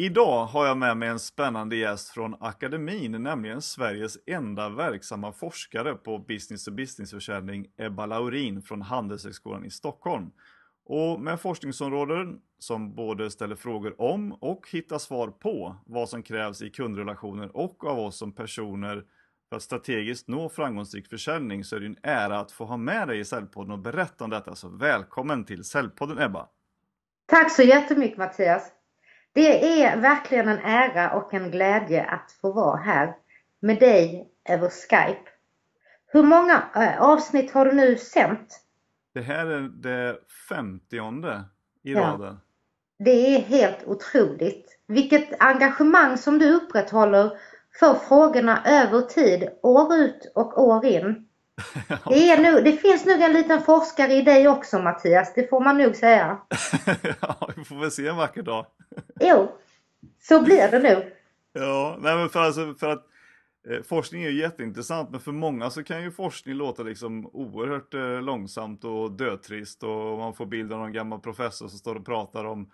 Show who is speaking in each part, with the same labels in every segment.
Speaker 1: Idag har jag med mig en spännande gäst från akademin, nämligen Sveriges enda verksamma forskare på business to business-försäljning, Ebba Laurin från Handelshögskolan i Stockholm. Och med forskningsområden som både ställer frågor om och hittar svar på vad som krävs i kundrelationer och av oss som personer för att strategiskt nå framgångsrik försäljning så är det en ära att få ha med dig i Säljpodden och berätta om detta. Så välkommen till Säljpodden Ebba!
Speaker 2: Tack så jättemycket Mattias! Det är verkligen en ära och en glädje att få vara här med dig över Skype. Hur många äh, avsnitt har du nu sänt?
Speaker 1: Det här är det femtionde i ja. raden.
Speaker 2: Det är helt otroligt. Vilket engagemang som du upprätthåller för frågorna över tid, år ut och år in. Det, är nu, det finns nog en liten forskare i dig också Mattias, det får man nog säga.
Speaker 1: ja, vi får väl se en vacker dag.
Speaker 2: jo, så blir det nu.
Speaker 1: Ja, nej men för, alltså, för att eh, forskning är ju jätteintressant men för många så kan ju forskning låta liksom oerhört eh, långsamt och dötrist och man får bilden av någon gammal professor som står och pratar om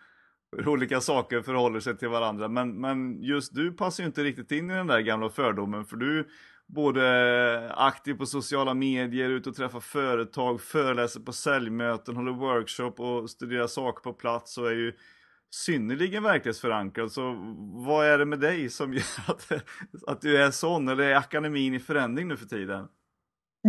Speaker 1: hur olika saker förhåller sig till varandra. Men, men just du passar ju inte riktigt in i den där gamla fördomen för du både aktiv på sociala medier, ute och träffar företag, föreläser på säljmöten, håller workshop och studerar saker på plats och är ju synnerligen verklighetsförankrad. Så vad är det med dig som gör att, att du är sån? Eller är akademin i förändring nu för tiden?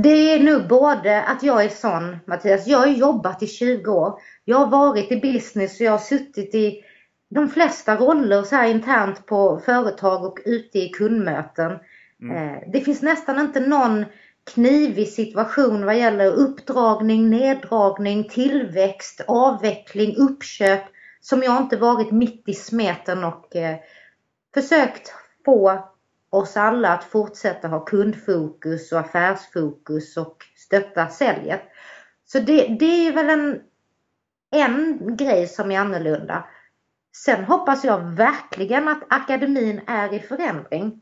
Speaker 2: Det är nog både att jag är sån Mattias. Jag har jobbat i 20 år. Jag har varit i business och jag har suttit i de flesta roller så här internt på företag och ute i kundmöten. Mm. Eh, det finns nästan inte någon knivig situation vad gäller uppdragning, neddragning, tillväxt, avveckling, uppköp som jag inte varit mitt i smeten och eh, försökt få oss alla att fortsätta ha kundfokus och affärsfokus och stötta säljet. Så det, det är väl en, en grej som är annorlunda. Sen hoppas jag verkligen att akademin är i förändring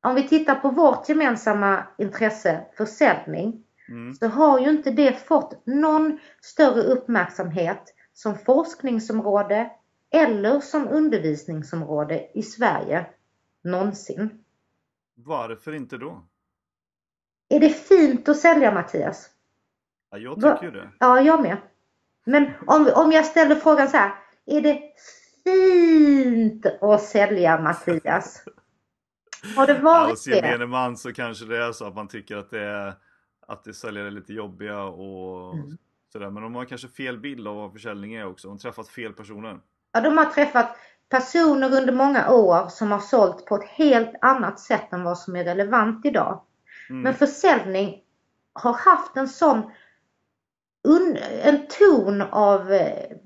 Speaker 2: om vi tittar på vårt gemensamma intresse försäljning mm. så har ju inte det fått någon större uppmärksamhet som forskningsområde eller som undervisningsområde i Sverige någonsin.
Speaker 1: Varför inte då?
Speaker 2: Är det fint att sälja Mattias?
Speaker 1: Ja, jag tycker ju det.
Speaker 2: Ja, jag med. Men om, om jag ställer frågan så här. Är det fint att sälja Mattias? Har det varit
Speaker 1: Hos gemene man så kanske det är så att man tycker att det är att det säljer är lite jobbiga och mm. sådär. Men de har kanske fel bild av vad försäljning är också. De har träffat fel personer.
Speaker 2: Ja, de har träffat personer under många år som har sålt på ett helt annat sätt än vad som är relevant idag. Mm. Men försäljning har haft en sån en ton av eh,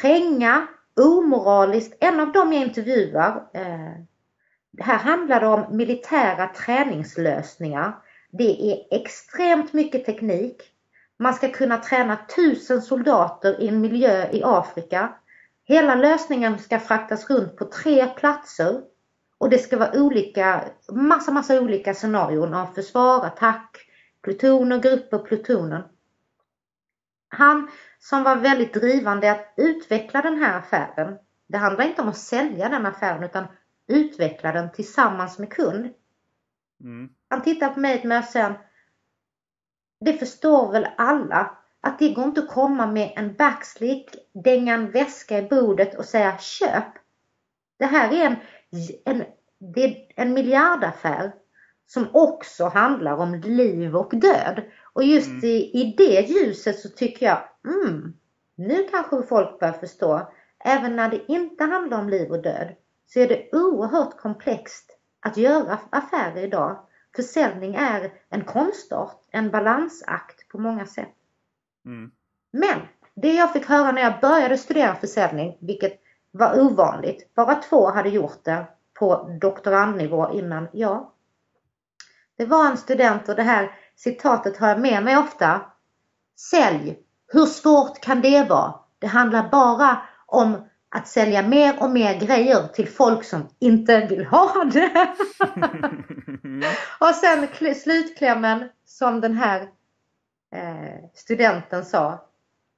Speaker 2: kränga, omoraliskt. En av dem jag intervjuar eh, här handlar det om militära träningslösningar. Det är extremt mycket teknik. Man ska kunna träna tusen soldater i en miljö i Afrika. Hela lösningen ska fraktas runt på tre platser. Och det ska vara olika, massa, massa olika scenarion av försvar, attack, plutoner, grupper, plutonen. Han som var väldigt drivande att utveckla den här affären. Det handlar inte om att sälja den affären utan utveckla den tillsammans med kund. Mm. Han tittar på mig ett möte sen. Det förstår väl alla att det går inte att komma med en backslick, dänga en väska i bordet och säga köp. Det här är en, en, det är en miljardaffär som också handlar om liv och död. Och just mm. i, i det ljuset så tycker jag, mm, nu kanske folk börjar förstå. Även när det inte handlar om liv och död så är det oerhört komplext att göra affärer idag. Försäljning är en konstart, en balansakt på många sätt. Mm. Men det jag fick höra när jag började studera försäljning, vilket var ovanligt, bara två hade gjort det på doktorandnivå innan jag. Det var en student och det här citatet har jag med mig ofta. Sälj! Hur svårt kan det vara? Det handlar bara om att sälja mer och mer grejer till folk som inte vill ha det. och sen slutklämmen som den här eh, studenten sa.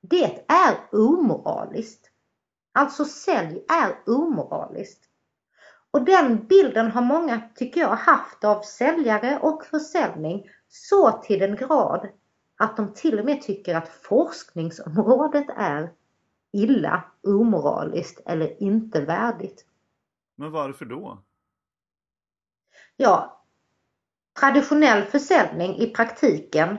Speaker 2: Det är omoraliskt. Alltså sälj är omoraliskt. Och den bilden har många, tycker jag, haft av säljare och försäljning så till den grad att de till och med tycker att forskningsområdet är illa, omoraliskt eller inte värdigt.
Speaker 1: Men varför då?
Speaker 2: Ja, traditionell försäljning i praktiken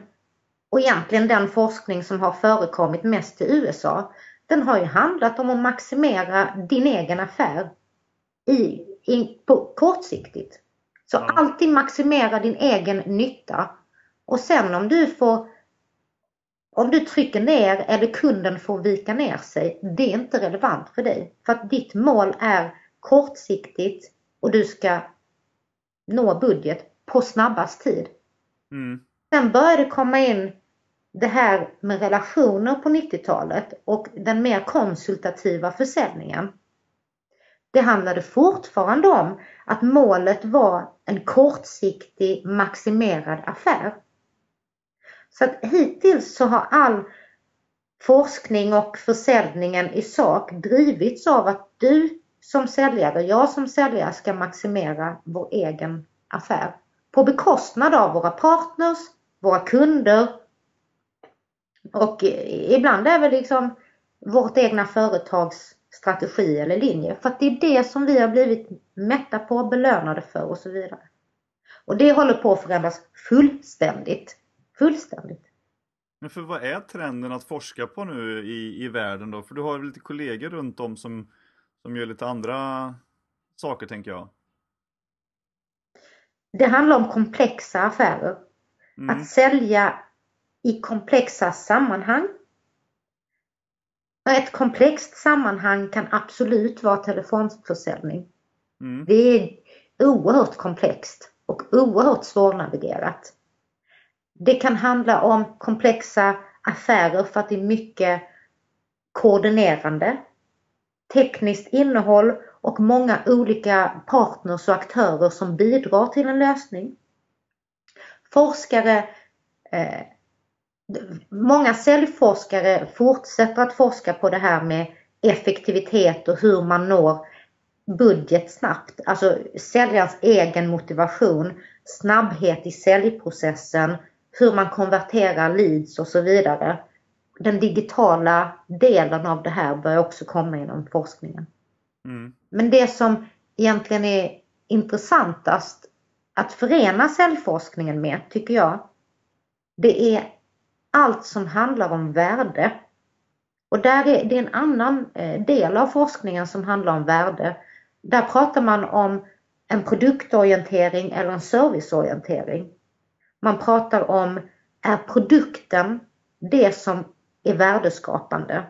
Speaker 2: och egentligen den forskning som har förekommit mest i USA, den har ju handlat om att maximera din egen affär i, i, på, kortsiktigt. Så ja. alltid maximera din egen nytta. Och sen om du får om du trycker ner eller kunden får vika ner sig, det är inte relevant för dig. För att ditt mål är kortsiktigt och du ska nå budget på snabbast tid. Mm. Sen började det komma in det här med relationer på 90-talet och den mer konsultativa försäljningen. Det handlade fortfarande om att målet var en kortsiktig maximerad affär. Så att hittills så har all forskning och försäljningen i sak drivits av att du som säljare, jag som säljare ska maximera vår egen affär på bekostnad av våra partners, våra kunder och ibland är väl liksom vårt egna företags strategi eller linje. För att det är det som vi har blivit mätta på, belönade för och så vidare. Och det håller på att förändras fullständigt. Fullständigt.
Speaker 1: Men för vad är trenden att forska på nu i, i världen då? För du har väl lite kollegor runt om som, som gör lite andra saker tänker jag.
Speaker 2: Det handlar om komplexa affärer. Mm. Att sälja i komplexa sammanhang. Ett komplext sammanhang kan absolut vara telefonförsäljning. Mm. Det är oerhört komplext och oerhört svårnavigerat. Det kan handla om komplexa affärer för att det är mycket koordinerande, tekniskt innehåll och många olika partners och aktörer som bidrar till en lösning. Forskare eh, Många säljforskare fortsätter att forska på det här med effektivitet och hur man når budget snabbt. Alltså säljarens egen motivation, snabbhet i säljprocessen, hur man konverterar leads och så vidare. Den digitala delen av det här börjar också komma inom forskningen. Mm. Men det som egentligen är intressantast att förena säljforskningen med, tycker jag, det är allt som handlar om värde. Och där är det en annan eh, del av forskningen som handlar om värde. Där pratar man om en produktorientering eller en serviceorientering. Man pratar om, är produkten det som är värdeskapande?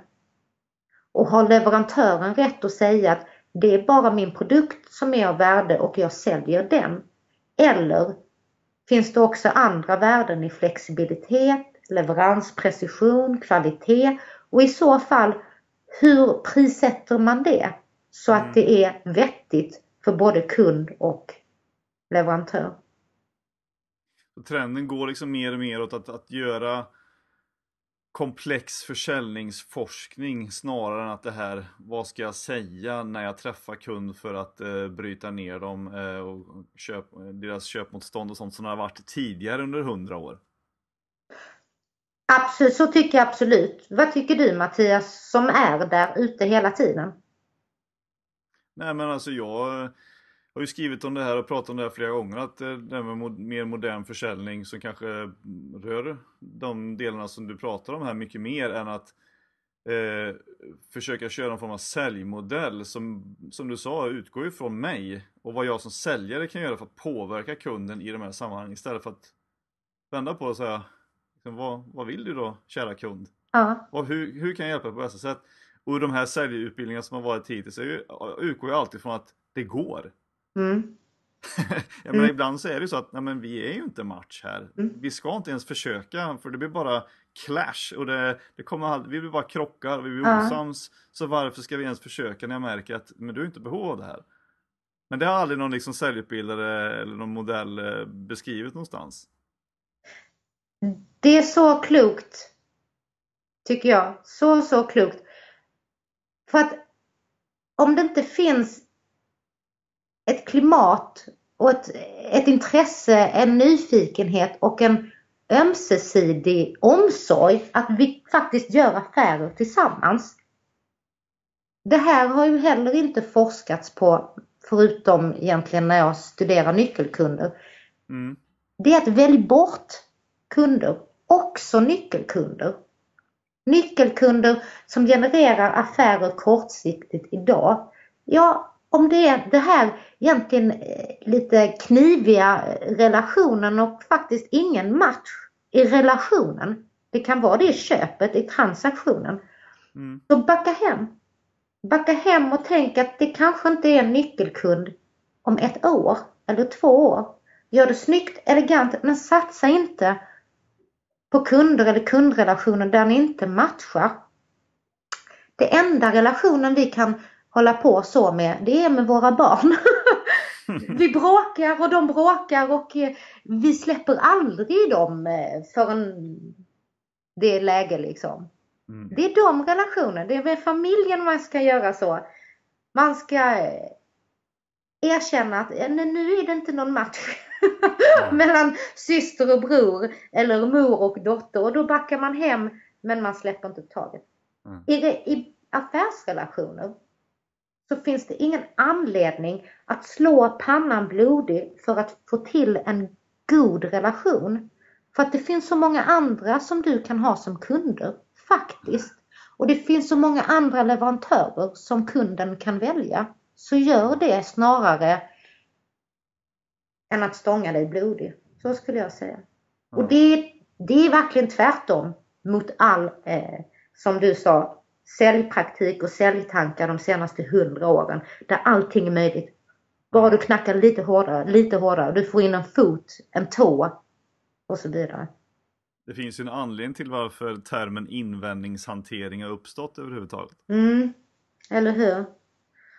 Speaker 2: Och har leverantören rätt att säga att det är bara min produkt som är av värde och jag säljer den? Eller finns det också andra värden i flexibilitet, leveransprecision, kvalitet och i så fall hur prissätter man det så att mm. det är vettigt för både kund och leverantör?
Speaker 1: Trenden går liksom mer och mer åt att, att göra komplex försäljningsforskning snarare än att det här, vad ska jag säga när jag träffar kund för att eh, bryta ner dem eh, och köp, deras köpmotstånd och sånt som det har varit tidigare under hundra år.
Speaker 2: Absolut, så tycker jag absolut. Vad tycker du Mattias som är där ute hela tiden?
Speaker 1: Nej men alltså jag har ju skrivit om det här och pratat om det här flera gånger att eh, det här med mer modern försäljning som kanske rör de delarna som du pratar om här mycket mer än att eh, försöka köra en form av säljmodell som, som du sa utgår ju från mig och vad jag som säljare kan göra för att påverka kunden i de här sammanhangen istället för att vända på och säga liksom, vad, vad vill du då kära kund? Ja. Och hur, hur kan jag hjälpa dig på bästa sätt? Och de här säljutbildningarna som har varit hittills utgår ju alltid från att det går. Mm. jag menar, mm. ibland så är det så att nej, men vi är ju inte match här.
Speaker 2: Mm.
Speaker 1: Vi ska inte ens försöka för det blir bara clash och det, det kommer aldrig, vi blir bara krockar, vi blir ja. osams. Så varför ska vi ens försöka när jag märker att men du är inte behov av det här. Men det har aldrig någon liksom säljutbildare eller någon modell eh, beskrivit någonstans.
Speaker 2: Det är så klokt. Tycker jag. Så, så klokt. För att om det inte finns ett klimat och ett, ett intresse, en nyfikenhet och en ömsesidig omsorg att vi faktiskt gör affärer tillsammans. Det här har ju heller inte forskats på förutom egentligen när jag studerar nyckelkunder.
Speaker 1: Mm.
Speaker 2: Det är att välja bort kunder, också nyckelkunder. Nyckelkunder som genererar affärer kortsiktigt idag. Ja, om det är det här egentligen eh, lite kniviga relationen och faktiskt ingen match i relationen. Det kan vara det i köpet, i transaktionen.
Speaker 1: Mm.
Speaker 2: Så backa hem. Backa hem och tänk att det kanske inte är en nyckelkund om ett år eller två år. Gör det snyggt, elegant, men satsa inte på kunder eller kundrelationer där ni inte matchar. Det enda relationen vi kan hålla på så med, det är med våra barn. vi bråkar och de bråkar och eh, vi släpper aldrig dem eh, förrän det är läge liksom.
Speaker 1: Mm.
Speaker 2: Det är de relationerna, det är med familjen man ska göra så. Man ska eh, erkänna att nu är det inte någon match mellan syster och bror eller mor och dotter och då backar man hem men man släpper inte taget.
Speaker 1: Mm.
Speaker 2: I, I affärsrelationer så finns det ingen anledning att slå pannan blodig för att få till en god relation. För att det finns så många andra som du kan ha som kunder, faktiskt. Och det finns så många andra leverantörer som kunden kan välja. Så gör det snarare än att stånga dig blodig. Så skulle jag säga. Och det, det är verkligen tvärtom mot all, eh, som du sa, säljpraktik och säljtankar de senaste hundra åren. Där allting är möjligt. Bara du knackar lite hårdare, lite hårdare, du får in en fot, en tå och så vidare.
Speaker 1: Det finns ju en anledning till varför termen invändningshantering har uppstått överhuvudtaget.
Speaker 2: Mm, eller hur?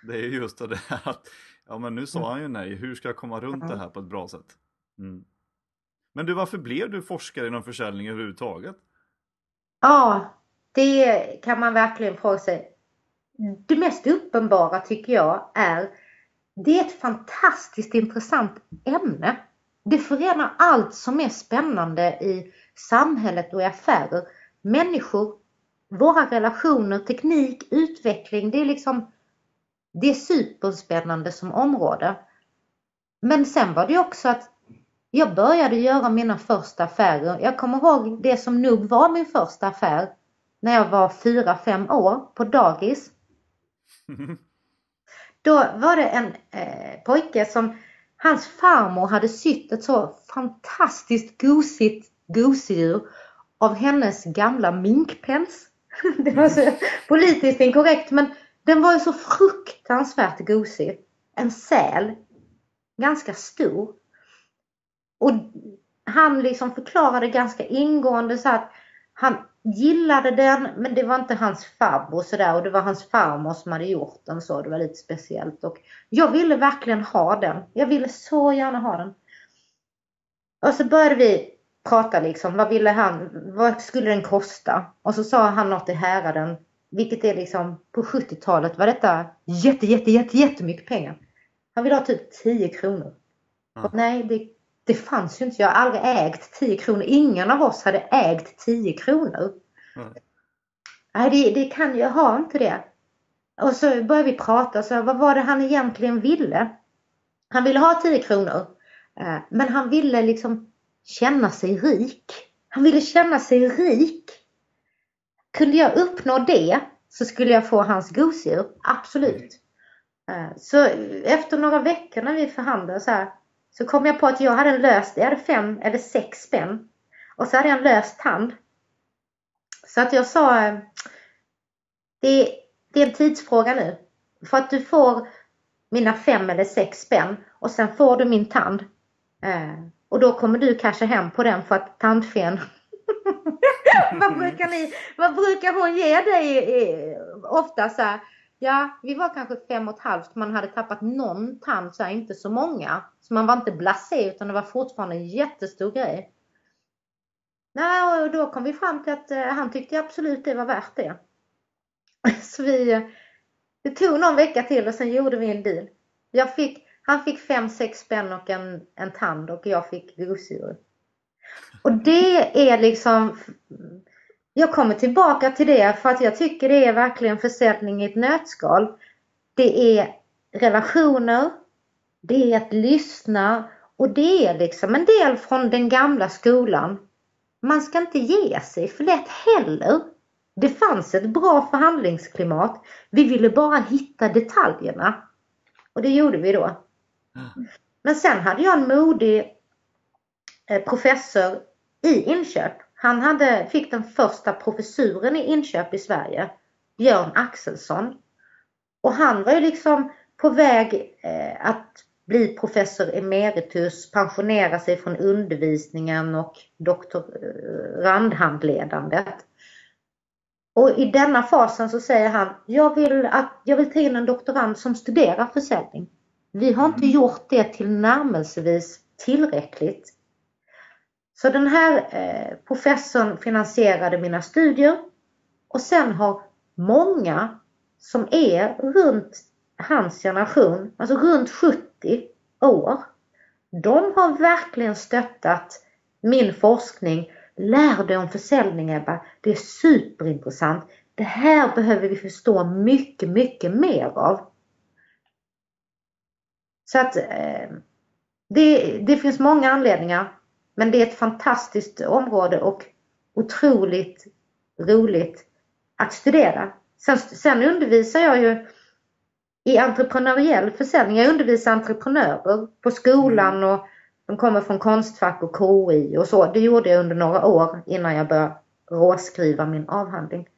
Speaker 1: Det är just det här att, ja men nu sa han ju nej, hur ska jag komma runt det här på ett bra sätt? Mm. Men du, varför blev du forskare inom försäljning överhuvudtaget?
Speaker 2: Ja, det kan man verkligen fråga sig. Det mest uppenbara tycker jag är det är ett fantastiskt intressant ämne. Det förenar allt som är spännande i samhället och i affärer. Människor, våra relationer, teknik, utveckling. Det är liksom det är superspännande som område. Men sen var det också att jag började göra mina första affärer. Jag kommer ihåg det som nog var min första affär när jag var 4-5 år på dagis. Då var det en eh, pojke som hans farmor hade sytt ett så fantastiskt gosigt gosedjur av hennes gamla minkpäls. Det var så politiskt inkorrekt men den var ju så fruktansvärt gosig. En säl. Ganska stor. Och han liksom förklarade ganska ingående så att han gillade den men det var inte hans farbror sådär och det var hans farmor som hade gjort den så. Det var lite speciellt och jag ville verkligen ha den. Jag ville så gärna ha den. Och så började vi prata liksom. Vad ville han? Vad skulle den kosta? Och så sa han något i häraden. Vilket är liksom på 70-talet var detta jätte, jätte, jätte, jättemycket pengar. Han ville ha typ 10 kronor. Mm. Och nej, det det fanns ju inte. Jag har aldrig ägt 10 kronor. Ingen av oss hade ägt 10 kronor.
Speaker 1: Mm.
Speaker 2: Nej, det, det kan jag ha inte det. Och så började vi prata. Så vad var det han egentligen ville? Han ville ha 10 kronor. Eh, men han ville liksom känna sig rik. Han ville känna sig rik. Kunde jag uppnå det så skulle jag få hans gosedjur. Absolut. Eh, så efter några veckor när vi förhandlade så här. Så kom jag på att jag hade löst, jag hade fem eller sex spänn. Och så hade jag en lös tand. Så att jag sa, eh, det, det är en tidsfråga nu. För att du får mina fem eller sex spänn och sen får du min tand. Eh, och då kommer du casha hem på den för att tandfen vad, brukar ni, vad brukar hon ge dig eh, ofta så här, Ja, vi var kanske fem och ett halvt. Man hade tappat någon tand, så här, inte så många. Så man var inte blasé utan det var fortfarande en jättestor grej. Nej, och då kom vi fram till att eh, han tyckte absolut det var värt det. Så vi, eh, det tog någon vecka till och sen gjorde vi en deal. Jag fick, han fick fem, sex spänn och en, en tand och jag fick gosedjur. Och det är liksom jag kommer tillbaka till det för att jag tycker det är verkligen försäljning i ett nötskal. Det är relationer, det är att lyssna och det är liksom en del från den gamla skolan. Man ska inte ge sig för lätt heller. Det fanns ett bra förhandlingsklimat. Vi ville bara hitta detaljerna. Och det gjorde vi då. Men sen hade jag en modig eh, professor i inköp han hade, fick den första professuren i inköp i Sverige, Björn Axelsson. Och han var ju liksom på väg eh, att bli professor emeritus, pensionera sig från undervisningen och doktorandhandledandet. Och i denna fasen så säger han, jag vill, att, jag vill ta in en doktorand som studerar försäljning. Vi har inte mm. gjort det till närmelsevis tillräckligt så den här eh, professorn finansierade mina studier och sen har många som är runt hans generation, alltså runt 70 år, de har verkligen stöttat min forskning. Lär dig om försäljning Ebba, det är superintressant. Det här behöver vi förstå mycket, mycket mer av. Så att eh, det, det finns många anledningar men det är ett fantastiskt område och otroligt roligt att studera. Sen, sen undervisar jag ju i entreprenöriell försäljning. Jag undervisar entreprenörer på skolan mm. och de kommer från Konstfack och KI och så. Det gjorde jag under några år innan jag började råskriva min avhandling.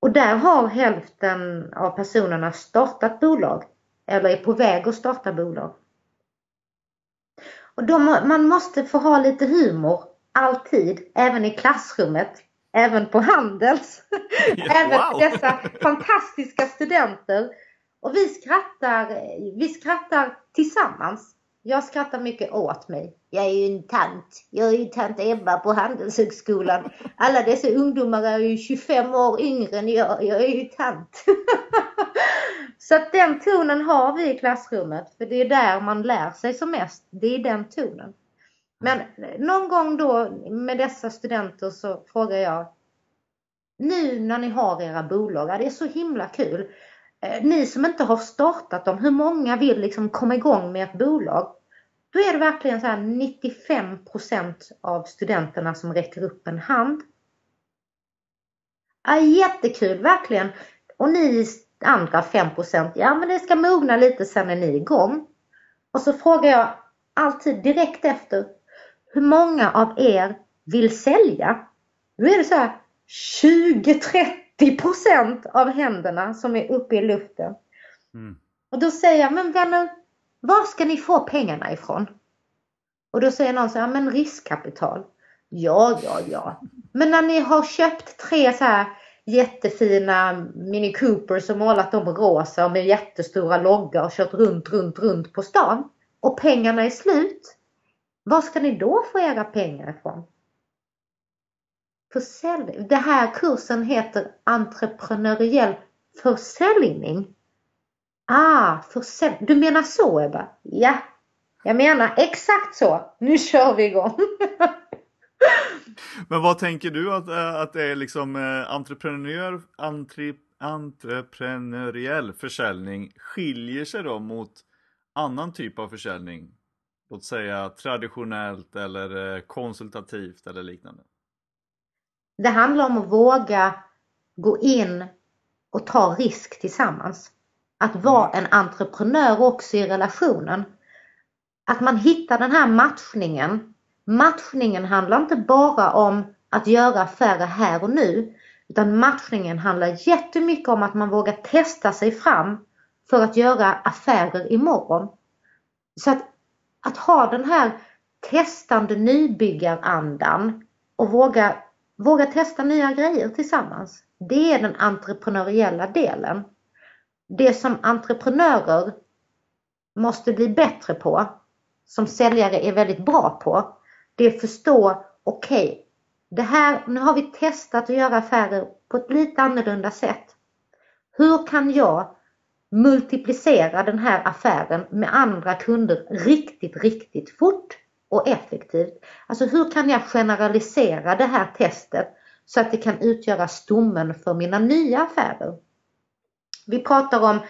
Speaker 2: Och där har hälften av personerna startat bolag eller är på väg att starta bolag. Och de, man måste få ha lite humor alltid, även i klassrummet, även på Handels. även wow. dessa fantastiska studenter. Och vi skrattar, vi skrattar tillsammans. Jag skrattar mycket åt mig. Jag är ju en tant. Jag är ju tant Ebba på Handelshögskolan. Alla dessa ungdomar är ju 25 år yngre än jag. Jag är ju tant. Så att den tonen har vi i klassrummet. För det är där man lär sig som mest. Det är den tonen. Men någon gång då med dessa studenter så frågar jag Nu när ni har era bolag, det är så himla kul. Eh, ni som inte har startat dem, hur många vill liksom komma igång med ett bolag? Då är det verkligen så här 95% av studenterna som räcker upp en hand. Ja, jättekul, verkligen. Och ni andra 5% ja men det ska mogna lite sen är ni igång. Och så frågar jag alltid direkt efter, hur många av er vill sälja? Nu är det så här 20-30 av händerna som är uppe i luften. Mm. Och då säger jag, men vänner, var ska ni få pengarna ifrån? Och då säger någon så här, men riskkapital. Ja, ja, ja. Men när ni har köpt tre så här jättefina Mini Coopers och målat dem rosa med jättestora loggar och kört runt, runt, runt på stan. Och pengarna är slut. Var ska ni då få era pengar ifrån? Försäljning. Den här kursen heter entreprenöriell försäljning. Ah, försäljning. Du menar så Ebba? Ja, jag menar exakt så. Nu kör vi igång.
Speaker 1: Men vad tänker du att, eh, att det är liksom eh, entreprenör, entre, entreprenöriell försäljning skiljer sig då mot annan typ av försäljning? Låt säga traditionellt eller eh, konsultativt eller liknande.
Speaker 2: Det handlar om att våga gå in och ta risk tillsammans. Att vara mm. en entreprenör också i relationen. Att man hittar den här matchningen Matchningen handlar inte bara om att göra affärer här och nu. Utan matchningen handlar jättemycket om att man vågar testa sig fram för att göra affärer imorgon. Så att, att ha den här testande nybyggarandan och våga, våga testa nya grejer tillsammans. Det är den entreprenöriella delen. Det som entreprenörer måste bli bättre på, som säljare är väldigt bra på, det är att förstå, okej, okay, det här, nu har vi testat att göra affärer på ett lite annorlunda sätt. Hur kan jag multiplicera den här affären med andra kunder riktigt, riktigt fort och effektivt? Alltså hur kan jag generalisera det här testet så att det kan utgöra stommen för mina nya affärer? Vi pratar om,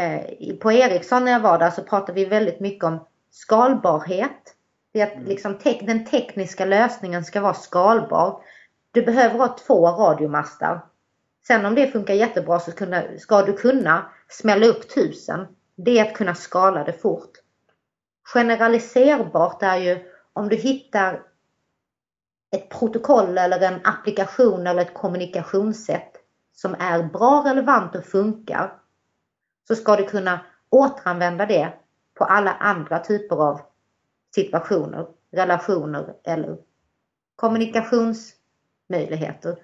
Speaker 2: eh, på Ericsson när jag var där så pratar vi väldigt mycket om skalbarhet. Det är att mm. liksom te den tekniska lösningen ska vara skalbar. Du behöver ha två radiomastar. Sen om det funkar jättebra så ska du kunna smälla upp tusen. Det är att kunna skala det fort. Generaliserbart är ju om du hittar ett protokoll eller en applikation eller ett kommunikationssätt som är bra, relevant och funkar så ska du kunna återanvända det på alla andra typer av situationer, relationer eller kommunikationsmöjligheter.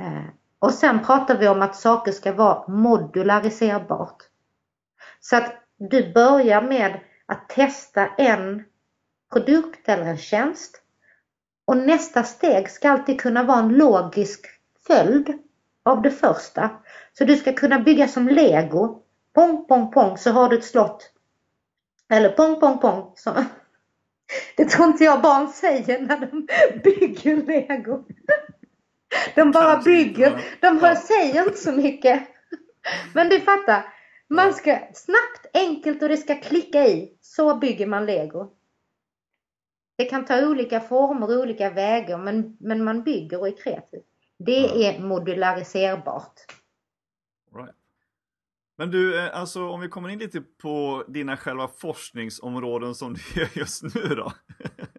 Speaker 2: Eh, och sen pratar vi om att saker ska vara modulariserbart. Så att du börjar med att testa en produkt eller en tjänst och nästa steg ska alltid kunna vara en logisk följd av det första. Så du ska kunna bygga som lego. Pong, pong, pong så har du ett slott. Eller pong, pong, pong. Så. Det tror inte jag barn säger när de bygger lego. De bara bygger. De säger inte så mycket. Men du fattar. Man ska snabbt, enkelt och det ska klicka i. Så bygger man lego. Det kan ta olika former och olika vägar men, men man bygger och är kreativ. Det är modulariserbart.
Speaker 1: Right. Men du, eh, alltså om vi kommer in lite på dina själva forskningsområden som du gör just nu då.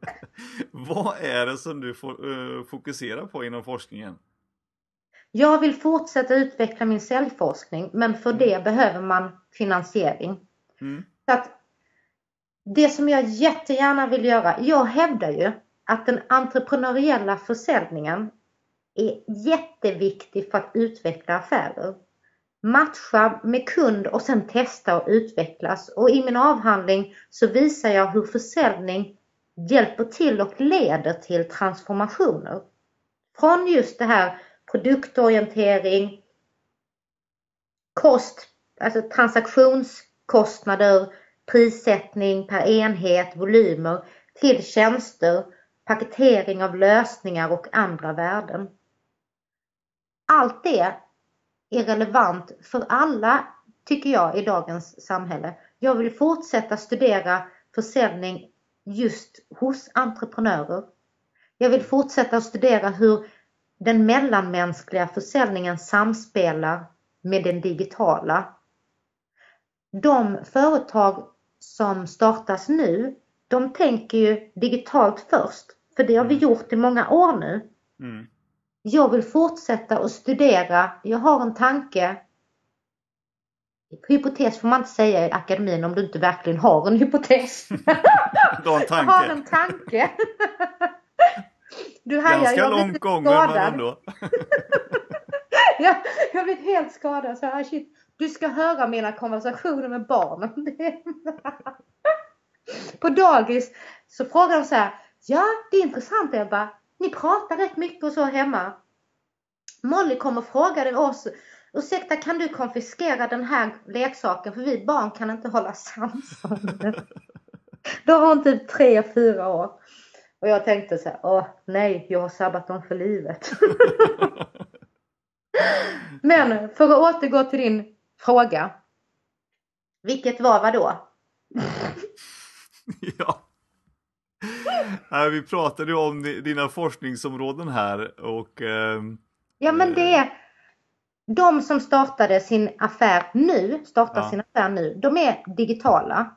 Speaker 1: Vad är det som du eh, fokuserar på inom forskningen?
Speaker 2: Jag vill fortsätta utveckla min cellforskning men för mm. det behöver man finansiering. Mm. Så att det som jag jättegärna vill göra, jag hävdar ju att den entreprenöriella försäljningen är jätteviktig för att utveckla affärer. Matcha med kund och sen testa och utvecklas. Och i min avhandling så visar jag hur försäljning hjälper till och leder till transformationer. Från just det här produktorientering, kost, alltså transaktionskostnader, prissättning per enhet, volymer till tjänster, paketering av lösningar och andra värden. Allt det är relevant för alla, tycker jag, i dagens samhälle. Jag vill fortsätta studera försäljning just hos entreprenörer. Jag vill fortsätta studera hur den mellanmänskliga försäljningen samspelar med den digitala. De företag som startas nu, de tänker ju digitalt först. För det har vi mm. gjort i många år nu. Mm. Jag vill fortsätta att studera. Jag har en tanke. Hypotes får man inte säga i akademin om du inte verkligen har en hypotes.
Speaker 1: du har en tanke.
Speaker 2: Har en tanke.
Speaker 1: Du hajar, Ganska långt gång men ändå.
Speaker 2: jag, jag blivit helt skadad. Så här, shit. Du ska höra mina konversationer med barnen. På dagis så frågar de så här. Ja, det är intressant Ebba. Ni pratar rätt mycket och så hemma. Molly kom och frågade oss. Ursäkta, kan du konfiskera den här leksaken? För vi barn kan inte hålla sansade. Då var hon typ tre, fyra år. Och jag tänkte så här, åh nej, jag har sabbat dem för livet. Men för att återgå till din fråga. Vilket var vad då?
Speaker 1: ja. vi pratade ju om dina forskningsområden här och... Eh,
Speaker 2: ja men det är de som startade sin affär nu, startar ja. sin affär nu, de är digitala.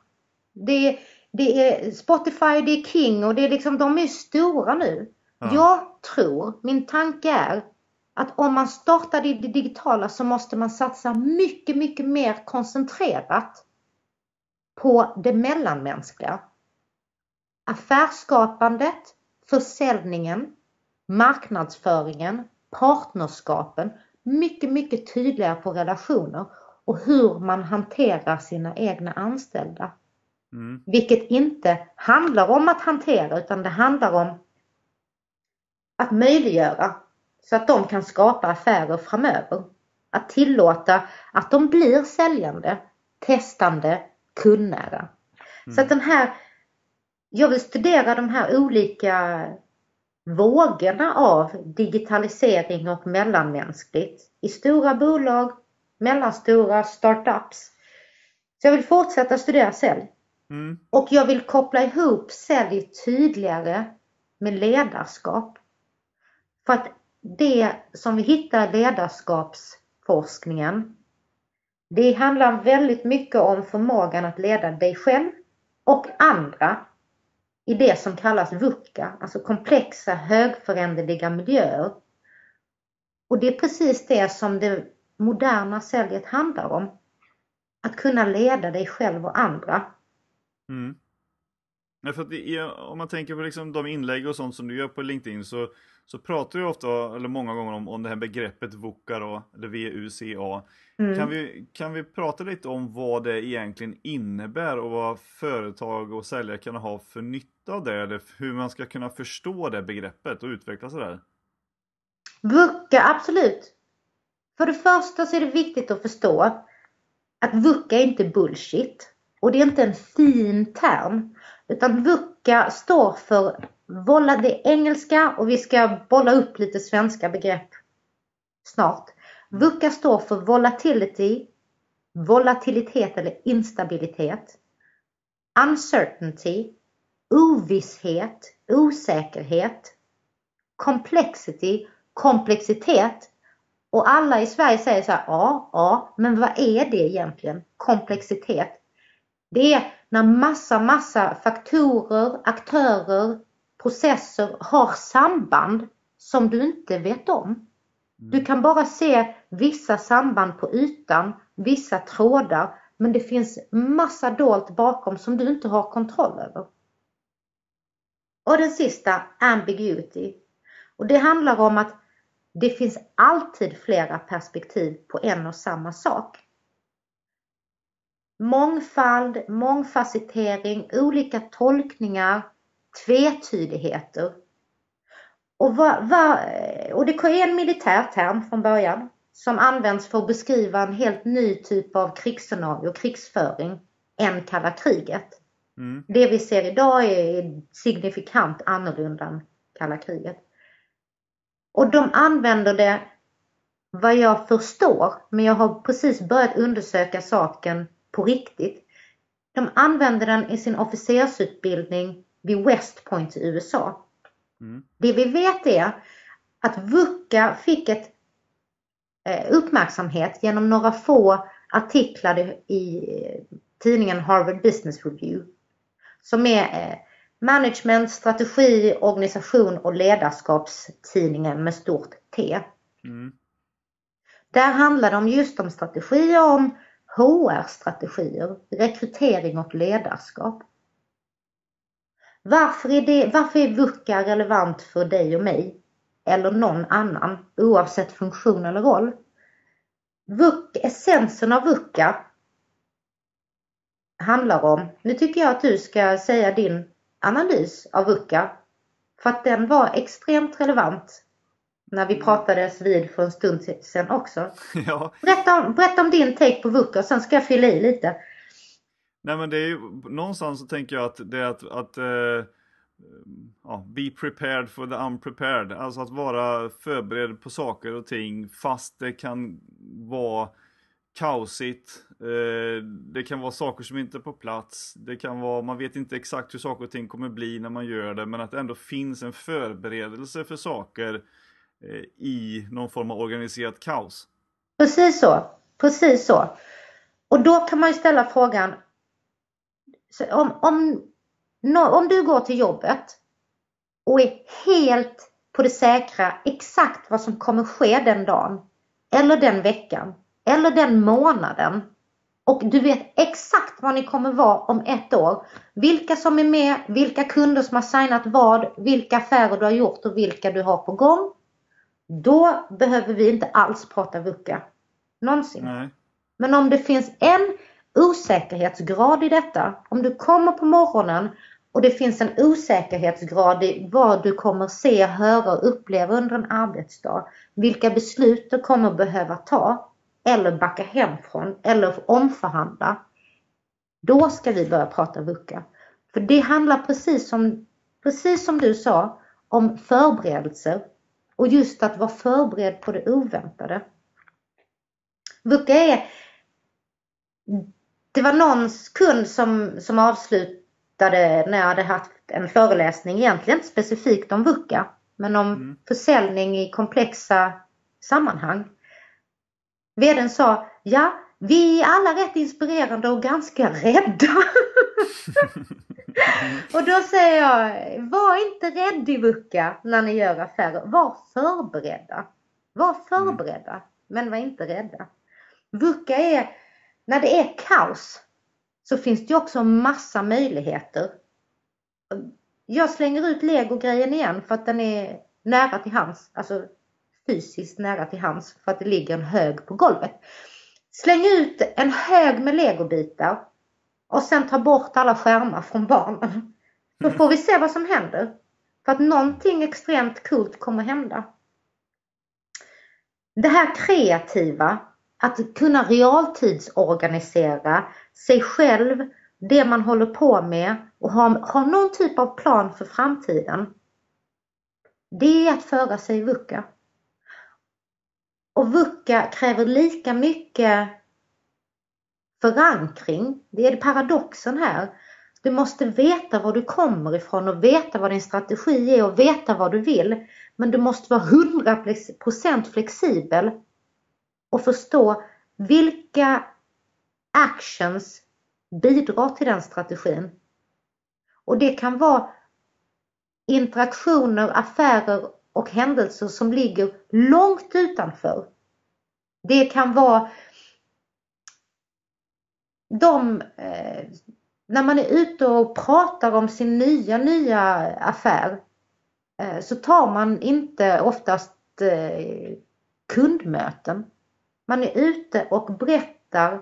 Speaker 2: Det är, det är Spotify, det är King och det är liksom, de är stora nu. Ja. Jag tror, min tanke är att om man startar i det digitala så måste man satsa mycket, mycket mer koncentrerat på det mellanmänskliga. Affärsskapandet, försäljningen, marknadsföringen, partnerskapen, mycket, mycket tydligare på relationer och hur man hanterar sina egna anställda. Mm. Vilket inte handlar om att hantera utan det handlar om att möjliggöra så att de kan skapa affärer framöver. Att tillåta att de blir säljande, testande, kundnära. Mm. Så att den här, jag vill studera de här olika vågorna av digitalisering och mellanmänskligt i stora bolag, mellanstora startups. Så jag vill fortsätta studera sälj. Mm. Och jag vill koppla ihop sälj tydligare med ledarskap. För att det som vi hittar i ledarskapsforskningen, det handlar väldigt mycket om förmågan att leda dig själv och andra i det som kallas VUCA, alltså komplexa högföränderliga miljöer. Och det är precis det som det moderna säljet handlar om. Att kunna leda dig själv och andra.
Speaker 1: Mm. Ja, för att om man tänker på liksom de inlägg och sånt som du gör på LinkedIn så, så pratar du ofta, eller många gånger om, om det här begreppet VUCA då, eller VUCA. Mm. Kan, vi, kan vi prata lite om vad det egentligen innebär och vad företag och säljare kan ha för nytta av det, eller hur man ska kunna förstå det begreppet och utveckla sig där?
Speaker 2: VUCA, absolut. För det första så är det viktigt att förstå att VUCA är inte bullshit. Och det är inte en fin term. Utan VUCA står för volla, det är engelska och vi ska bolla upp lite svenska begrepp snart. VUCA står för volatility, volatilitet eller instabilitet, uncertainty, ovisshet, osäkerhet, complexity, komplexitet. Och alla i Sverige säger så här, ja, ja, men vad är det egentligen? Komplexitet. Det är när massa, massa faktorer, aktörer, processer har samband som du inte vet om. Du mm. kan bara se vissa samband på ytan, vissa trådar, men det finns massa dolt bakom som du inte har kontroll över. Och den sista, ambiguity. Och det handlar om att det finns alltid flera perspektiv på en och samma sak mångfald, mångfacettering, olika tolkningar, tvetydigheter. Och, vad, vad, och det är en militär term från början som används för att beskriva en helt ny typ av krigsscenario, krigsföring, än kalla kriget. Mm. Det vi ser idag är signifikant annorlunda än kalla kriget. Och de använder det, vad jag förstår, men jag har precis börjat undersöka saken på riktigt. De använder den i sin officersutbildning vid West Point i USA. Mm. Det vi vet är att VUCA fick ett eh, uppmärksamhet genom några få artiklar i tidningen Harvard Business Review. Som är eh, management, strategi, organisation och ledarskapstidningen med stort T. Mm. Där handlar det om just om strategier om HR-strategier, rekrytering och ledarskap. Varför är, det, varför är VUCA relevant för dig och mig? Eller någon annan, oavsett funktion eller roll? VUC, essensen av VUCA handlar om, nu tycker jag att du ska säga din analys av VUCA, för att den var extremt relevant när vi pratades vid för en stund sedan också. Ja. Berätta, om, berätta om din take på VUCA och sen ska jag fylla i lite.
Speaker 1: Nej men det är ju någonstans så tänker jag att det är att, att uh, ja, be prepared for the unprepared. Alltså att vara förberedd på saker och ting fast det kan vara kaosigt. Uh, det kan vara saker som inte är på plats. Det kan vara, man vet inte exakt hur saker och ting kommer bli när man gör det men att det ändå finns en förberedelse för saker Eh, Eh, i någon form av organiserat kaos.
Speaker 2: Precis så. Precis så. Och då kan man ju ställa frågan om, om, om du går till jobbet och är helt på det säkra exakt vad som kommer ske den dagen. Eller den veckan. Eller den månaden. Och du vet exakt vad ni kommer vara om ett år. Vilka som är med, vilka kunder som har signat vad, vilka affärer du har gjort och vilka du har på gång. Då behöver vi inte alls prata VUCA. Någonsin.
Speaker 1: Nej.
Speaker 2: Men om det finns en osäkerhetsgrad i detta, om du kommer på morgonen och det finns en osäkerhetsgrad i vad du kommer se, höra och uppleva under en arbetsdag. Vilka beslut du kommer behöva ta eller backa hem från eller omförhandla. Då ska vi börja prata VUCA. För det handlar precis som, precis som du sa om förberedelser och just att vara förberedd på det oväntade. VUCA är det var någons kund som, som avslutade när jag hade haft en föreläsning, egentligen inte specifikt om VUCA, men om mm. försäljning i komplexa sammanhang. Vdn sa, ja, vi är alla rätt inspirerande och ganska rädda. och då säger jag, var inte rädd i VUCA när ni gör affärer. Var förberedda. Var förberedda, mm. men var inte rädda. VUCA är när det är kaos så finns det också massa möjligheter. Jag slänger ut legogrejen igen för att den är nära till hands, alltså fysiskt nära till hands för att det ligger en hög på golvet. Släng ut en hög med legobitar och sen ta bort alla skärmar från barnen. Då får vi se vad som händer. För att någonting extremt coolt kommer hända. Det här kreativa att kunna realtidsorganisera sig själv, det man håller på med och ha, ha någon typ av plan för framtiden. Det är att föra sig i VUCA. Och VUCA kräver lika mycket förankring. Det är paradoxen här. Du måste veta var du kommer ifrån och veta vad din strategi är och veta vad du vill. Men du måste vara 100% flexibel och förstå vilka actions bidrar till den strategin. Och det kan vara interaktioner, affärer och händelser som ligger långt utanför. Det kan vara de, eh, när man är ute och pratar om sin nya, nya affär eh, så tar man inte oftast eh, kundmöten. Man är ute och berättar,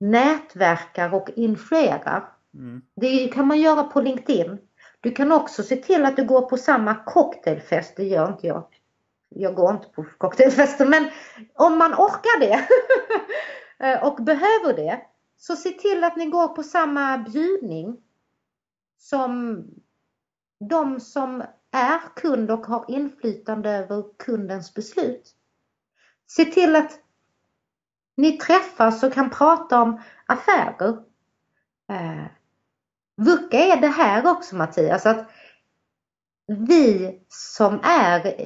Speaker 2: nätverkar och influerar. Mm. Det kan man göra på LinkedIn. Du kan också se till att du går på samma cocktailfest, det gör inte jag. Jag går inte på cocktailfester men om man orkar det eh, och behöver det så se till att ni går på samma bjudning som de som är kund och har inflytande över kundens beslut. Se till att ni träffas och kan prata om affärer. Eh, VUCA är det här också Mattias, att vi som är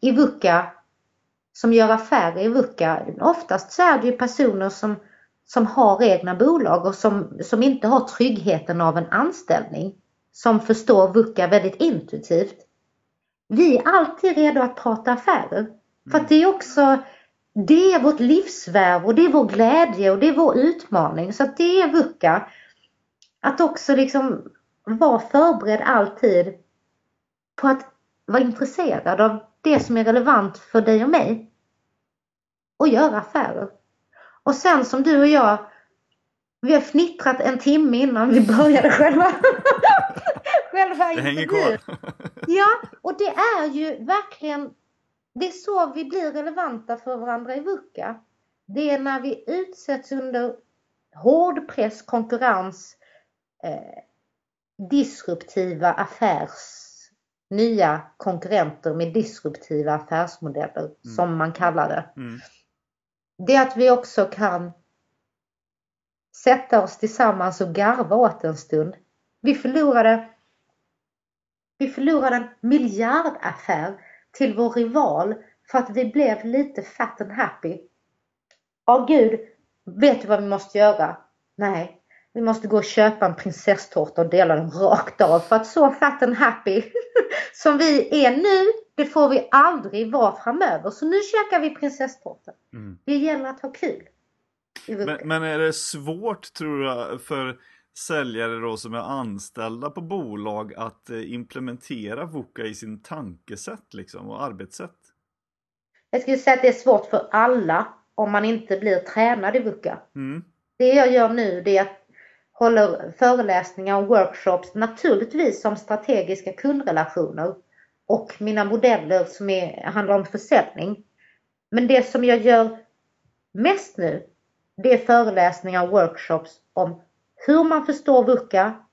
Speaker 2: i VUCA, som gör affärer i VUCA, oftast så är det ju personer som, som har egna bolag och som, som inte har tryggheten av en anställning. Som förstår VUCA väldigt intuitivt. Vi är alltid redo att prata affärer. För att det är också det är vårt livsvärv och det är vår glädje och det är vår utmaning. Så att det är VUCA. Att också liksom vara förberedd alltid på att vara intresserad av det som är relevant för dig och mig. Och göra affärer. Och sen som du och jag, vi har fnittrat en timme innan vi började själva, själva
Speaker 1: Det hänger kvar.
Speaker 2: ja, och det är ju verkligen det är så vi blir relevanta för varandra i VUCA. Det är när vi utsätts under hård press, konkurrens, disruptiva affärs nya konkurrenter med disruptiva affärsmodeller mm. som man kallar det. Mm. Det är att vi också kan sätta oss tillsammans och garva åt en stund. Vi förlorade, vi förlorade en miljardaffär till vår rival för att vi blev lite fat and happy. Åh gud, vet du vad vi måste göra? Nej, vi måste gå och köpa en prinsesstårta och dela den rakt av för att så fat and happy som vi är nu Det får vi aldrig vara framöver. Så nu käkar vi prinsesstårta. Mm. Det gäller att ha kul.
Speaker 1: Men, men, är det svårt tror du för säljare då som är anställda på bolag att eh, implementera VUCA i sin tankesätt liksom och arbetssätt?
Speaker 2: Jag skulle säga att det är svårt för alla om man inte blir tränad i VUCA. Mm. Det jag gör nu det är att håller föreläsningar och workshops naturligtvis om strategiska kundrelationer och mina modeller som är, handlar om försäljning. Men det som jag gör mest nu det är föreläsningar och workshops om hur man förstår VUCA,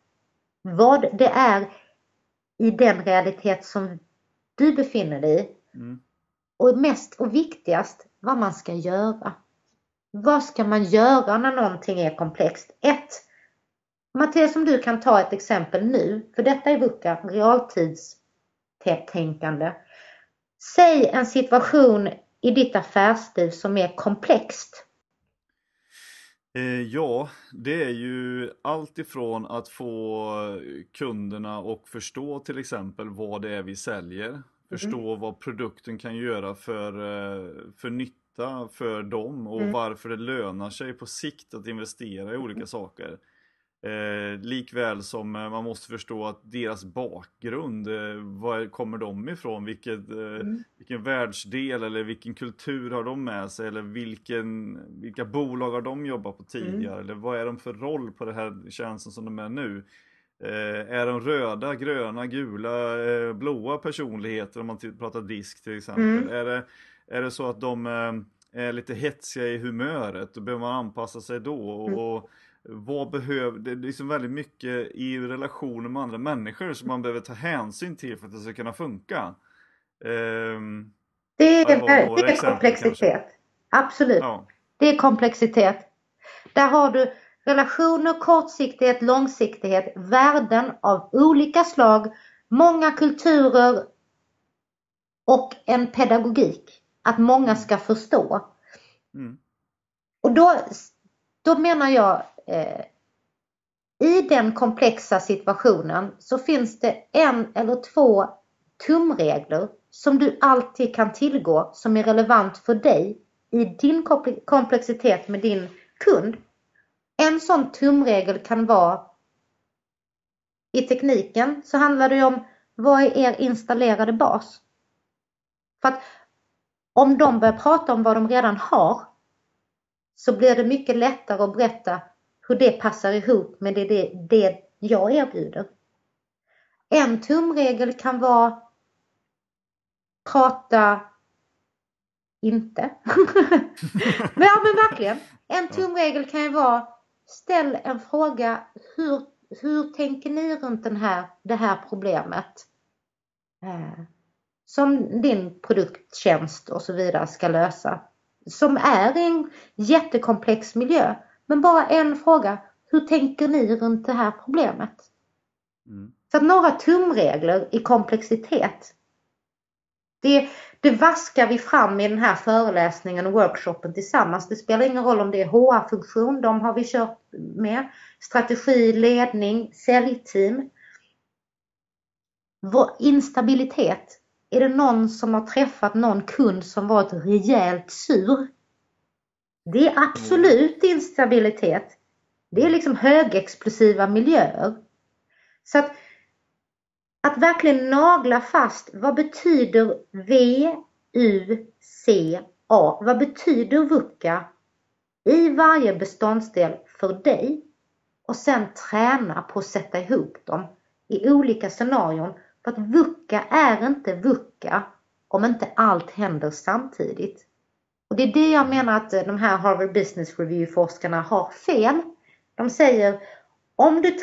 Speaker 2: vad det är i den realitet som du befinner dig i. Mm. Och mest och viktigast, vad man ska göra. Vad ska man göra när någonting är komplext? Ett, Mattias om du kan ta ett exempel nu, för detta är VUCA, realtidstänkande. Säg en situation i ditt affärsliv som är komplext.
Speaker 1: Eh, ja, det är ju allt ifrån att få kunderna att förstå till exempel vad det är vi säljer. Mm. Förstå mm. vad produkten kan göra för, eh, för nytta för dem och mm. varför det lönar sig på sikt att investera i olika mm. saker. Eh, likväl som eh, man måste förstå att deras bakgrund, eh, var kommer de ifrån? Vilket, eh, mm. Vilken världsdel eller vilken kultur har de med sig? Eller vilken, vilka bolag har de jobbat på tidigare? Mm. Eller vad är de för roll på den här tjänsten som de är nu? Eh, är de röda, gröna, gula, eh, blåa personligheter om man pratar disk till exempel? Mm. Är, det, är det så att de är lite hetsiga i humöret? Då behöver man anpassa sig då. Och, mm. och vad behöver, det är liksom väldigt mycket i relationer med andra människor som man behöver ta hänsyn till för att det ska kunna funka. Um,
Speaker 2: det är, det är komplexitet. Kanske. Absolut. Ja. Det är komplexitet. Där har du relationer, kortsiktighet, långsiktighet, värden av olika slag, många kulturer och en pedagogik. Att många ska förstå. Mm. Och då, då menar jag eh, i den komplexa situationen så finns det en eller två tumregler som du alltid kan tillgå som är relevant för dig i din komplexitet med din kund. En sån tumregel kan vara i tekniken så handlar det om vad är er installerade bas? För att om de börjar prata om vad de redan har så blir det mycket lättare att berätta hur det passar ihop med det, det, det jag erbjuder. En tumregel kan vara prata inte. men, ja, men verkligen. En tumregel kan ju vara ställ en fråga. Hur, hur tänker ni runt den här, det här problemet? Eh, som din produkttjänst och så vidare ska lösa. Som är en jättekomplex miljö. Men bara en fråga. Hur tänker ni runt det här problemet? Mm. Så att några tumregler i komplexitet. Det, det vaskar vi fram i den här föreläsningen och workshopen tillsammans. Det spelar ingen roll om det är HR-funktion, de har vi kört med. Strategi, ledning, säljteam. Vår instabilitet. Är det någon som har träffat någon kund som varit rejält sur? Det är absolut instabilitet. Det är liksom högexplosiva miljöer. Så att, att verkligen nagla fast vad betyder V, U, C, A? Vad betyder VUCA i varje beståndsdel för dig? Och sen träna på att sätta ihop dem i olika scenarion. För att VUCA är inte VUCA om inte allt händer samtidigt. Och det är det jag menar att de här Harvard Business Review-forskarna har fel. De säger om du,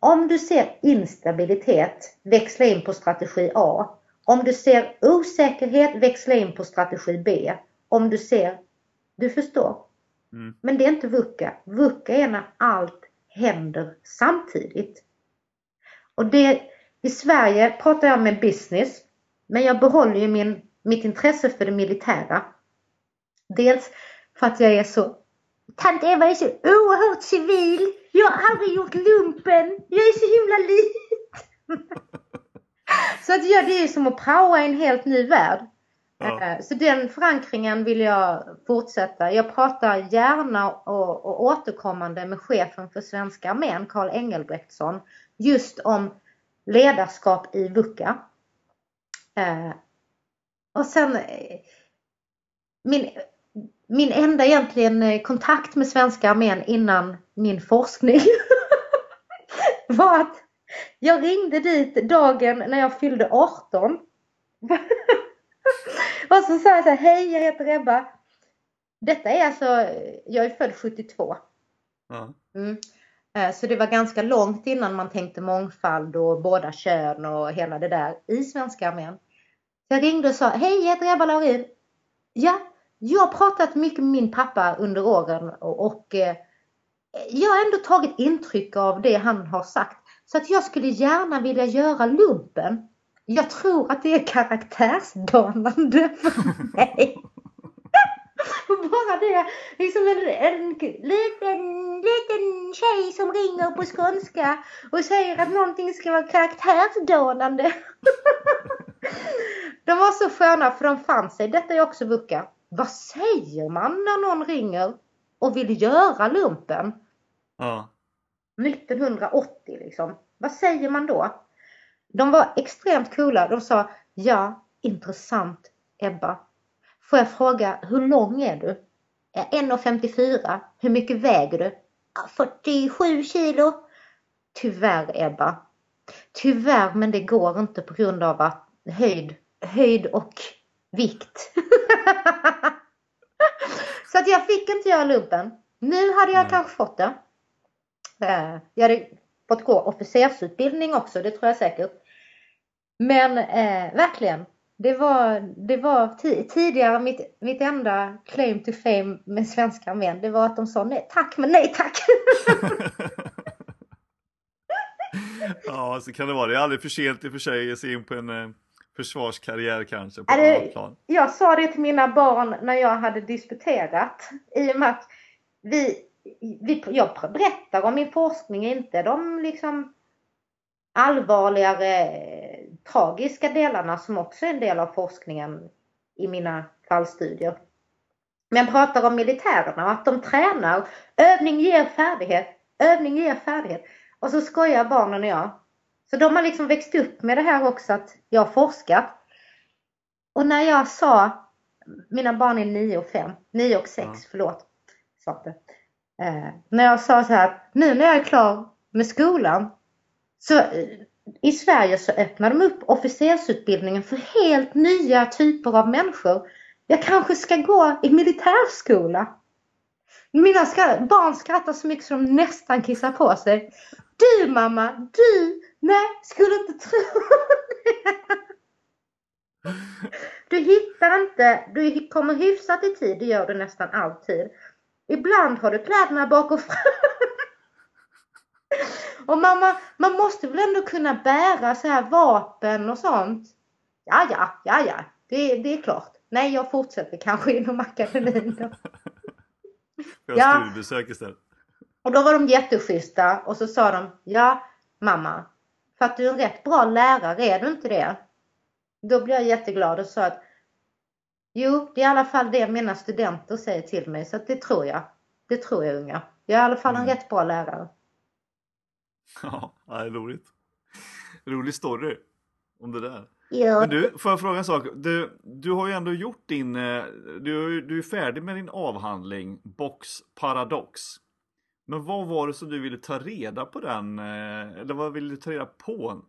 Speaker 2: om du ser instabilitet, växla in på strategi A. Om du ser osäkerhet, växla in på strategi B. Om du ser, du förstår. Mm. Men det är inte VUCA. VUCA är när allt händer samtidigt. Och det, i Sverige pratar jag med business, men jag behåller ju min, mitt intresse för det militära. Dels för att jag är så Tant Eva är så oerhört civil. Jag har aldrig gjort lumpen. Jag är så himla liten. Så att ja, det är som att praoa i en helt ny värld.
Speaker 1: Ja.
Speaker 2: Eh, Så den förankringen vill jag fortsätta. Jag pratar gärna och, och återkommande med chefen för svenska armén, Karl Engelbrektsson, just om ledarskap i VUCA. Eh, och sen eh, min, min enda egentligen eh, kontakt med svenska armén innan min forskning var att jag ringde dit dagen när jag fyllde 18. och så sa jag så här, hej jag heter Ebba. Detta är alltså, jag är född 72.
Speaker 1: Ja.
Speaker 2: Mm. Eh, Så det var ganska långt innan man tänkte mångfald och båda kön och hela det där i svenska armén. Jag ringde och sa, hej jag heter Ebba Laurin. Ja, jag har pratat mycket med min pappa under åren och, och eh, jag har ändå tagit intryck av det han har sagt. Så att jag skulle gärna vilja göra lumpen. Jag tror att det är karaktärsdanande för mig. Bara det, liksom en, en liten, liten tjej som ringer på skånska och säger att någonting ska vara karaktärsdanande. De var så sköna för de fann sig. Detta är också VUCA. Vad säger man när någon ringer och vill göra lumpen?
Speaker 1: Ja.
Speaker 2: 1980 liksom. Vad säger man då? De var extremt coola. De sa ja, intressant Ebba. Får jag fråga, hur lång är du? "Ja, 1,54. Hur mycket väger du? "Ja, 47 kilo. Tyvärr Ebba. Tyvärr, men det går inte på grund av att höjd, höjd och vikt. Så att jag fick inte göra lumpen. Nu hade jag
Speaker 1: Nej.
Speaker 2: kanske fått det. Eh, Jag hade fått gå officersutbildning också, det tror jag säkert. Men eh, verkligen, det var, det var ti- tidigare mitt, mitt enda claim to fame med svenska armén. Det var att de sa nej tack, men nej tack.
Speaker 1: ja, så kan det vara. Det är aldrig för sent i och för sig att sig in på en eh, försvarskarriär kanske. På annat plan.
Speaker 2: Jag sa det till mina barn när jag hade disputerat. I och med att vi, vi, jag berättar om min forskning, inte de liksom allvarligare, tragiska delarna som också är en del av forskningen i mina fallstudier. Men jag pratar om militärerna och att de tränar. Övning ger färdighet. Övning ger färdighet. Och så skojar barnen och jag. Så de har liksom växt upp med det här också att jag har forskat. Och när jag sa, mina barn är 9 och 5, 9 och 6,
Speaker 1: Ja.
Speaker 2: förlåt. Det. Eh, när jag sa så här, nu när jag är klar med skolan så eh, i Sverige så öppnar de upp officersutbildningen för helt nya typer av människor. Jag kanske ska gå i militärskola. Mina barn skrattar så mycket så de nästan kissar på sig. Du mamma, du, nej, skulle inte tro det. Du hittar inte, du kommer hyfsat i tid, det gör du nästan alltid. Ibland har du kläderna bak och fram. Och mamma, man måste väl ändå kunna bära så här vapen och sånt? Ja, ja, ja, ja, det, det är klart. Nej, jag fortsätter kanske inom akademin då.
Speaker 1: Jag
Speaker 2: Ja.
Speaker 1: studiebesök istället.
Speaker 2: Och då var de jätteschyssta och så sa de, ja mamma, för att du är en rätt bra lärare, är du inte det? Då blev jag jätteglad och sa att jo, det är i alla fall det mina studenter säger till mig, så att det tror jag. Det tror jag unga. Jag är i alla fall en
Speaker 1: Mm.
Speaker 2: rätt bra lärare.
Speaker 1: Ja, det är roligt. Rolig story om det där.
Speaker 2: Ja.
Speaker 1: Men du, får jag fråga en sak? Du, du har ju ändå gjort din, eh, du, du är färdig med din avhandling Box Paradox. Men vad var det som du ville ta reda på den, eh, eller vad ville du ta reda på?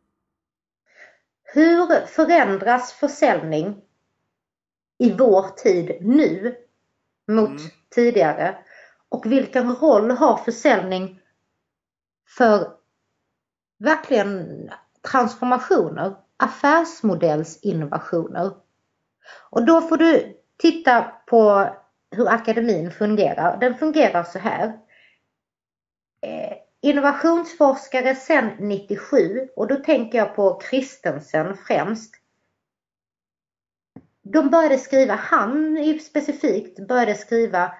Speaker 2: Hur förändras försäljning i vår tid nu mot
Speaker 1: Mm.
Speaker 2: tidigare? Och vilken roll har försäljning för verkligen transformationer, affärsmodellsinnovationer? Och då får du titta på hur akademin fungerar. Den fungerar så här. Innovationsforskare sedan 97 och då tänker jag på Christensen främst. De började skriva, han specifikt började skriva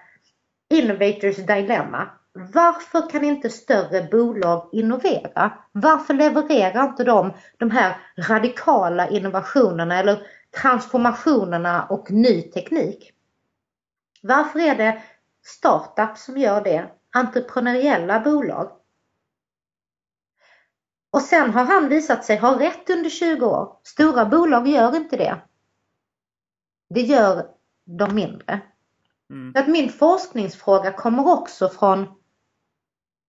Speaker 2: Innovators Dilemma. varför kan inte större bolag innovera? Varför levererar inte de de här radikala innovationerna eller transformationerna och ny teknik? Varför är det startups som gör det? Entreprenöriella bolag? Och sen har han visat sig ha rätt under 20 år. Stora bolag gör inte det. Det gör de mindre. Mm. Att min forskningsfråga kommer också från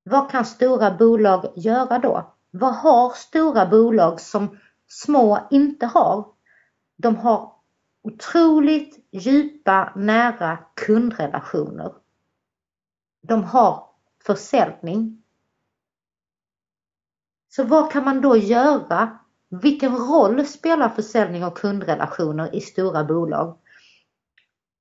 Speaker 2: vad kan stora bolag göra då? Vad har stora bolag som små inte har? De har otroligt djupa, nära kundrelationer. De har försäljning. Så vad kan man då göra? Vilken roll spelar försäljning och kundrelationer i stora bolag?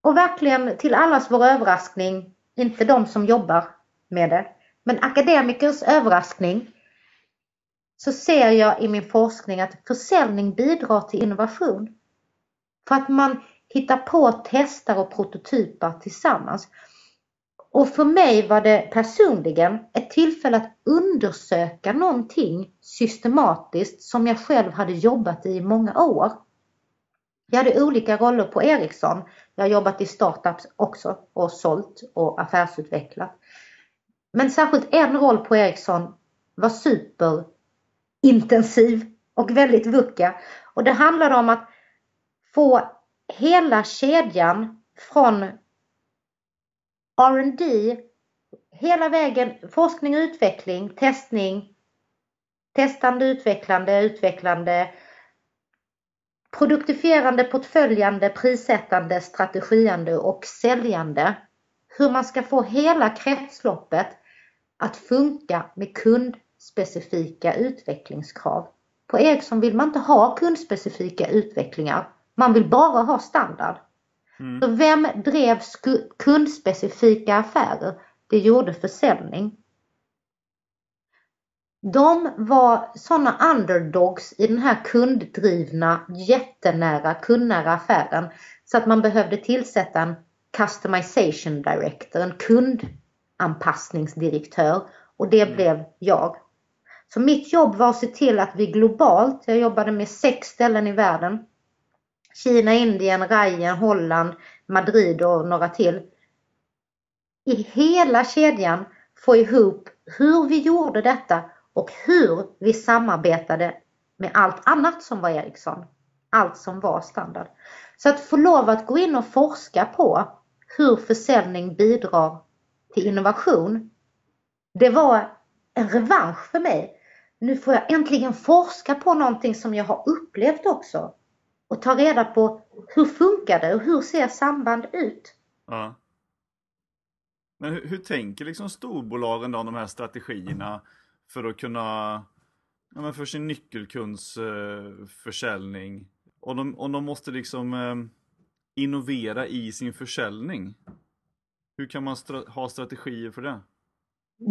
Speaker 2: Och verkligen till allas vår överraskning, inte de som jobbar med det, men akademikers överraskning, så ser jag i min forskning att försäljning bidrar till innovation. För att man hittar på, testar och prototypar tillsammans. Och för mig var det personligen ett tillfälle att undersöka någonting systematiskt som jag själv hade jobbat i i många år. Jag hade olika roller på Ericsson. Jag har jobbat i startups också och sålt och affärsutvecklat. Men särskilt en roll på Ericsson var superintensiv och väldigt vucka. Och det handlade om att få hela kedjan från R&D hela vägen forskning och utveckling, testning, testande, utvecklande, utvecklande, produktifierande, portföljande, prissättande, strategiande och säljande. Hur man ska få hela kretsloppet att funka med kundspecifika utvecklingskrav. På Ericsson vill man inte ha kundspecifika utvecklingar. Man vill bara ha standard. Mm. Vem drev kundspecifika affärer? Det gjorde försäljning. De var sådana underdogs i den här kunddrivna, jättenära, kundnära affären så att man behövde tillsätta en customization director, en kundanpassningsdirektör och det mm. blev jag. Så mitt jobb var att se till att vi globalt, jag jobbade med sex ställen i världen, Kina, Indien, Rajen, Holland, Madrid och några till. I hela kedjan få ihop hur vi gjorde detta och hur vi samarbetade med allt annat som var Ericsson. Allt som var standard. Så att få lov att gå in och forska på hur försäljning bidrar till innovation. Det var en revansch för mig. Nu får jag äntligen forska på någonting som jag har upplevt också och ta reda på hur funkar det och hur ser samband ut? Ja.
Speaker 1: Men hur, hur tänker liksom storbolagen då om de här strategierna för att kunna, ja men för sin nyckelkundsförsäljning? Eh, och de, om de måste liksom eh, innovera i sin försäljning? Hur kan man stra ha strategier för det?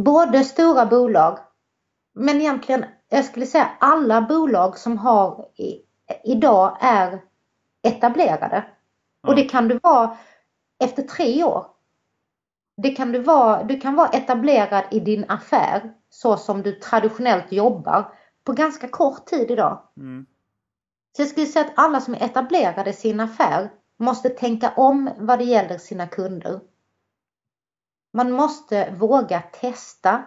Speaker 2: Både stora bolag, men egentligen, jag skulle säga alla bolag som har idag är etablerade. Och det kan du vara efter tre år. Det kan du, vara, du kan vara etablerad i din affär så som du traditionellt jobbar på ganska kort tid idag. Mm. Så jag skulle säga att alla som är etablerade i sin affär måste tänka om vad det gäller sina kunder. Man måste våga testa.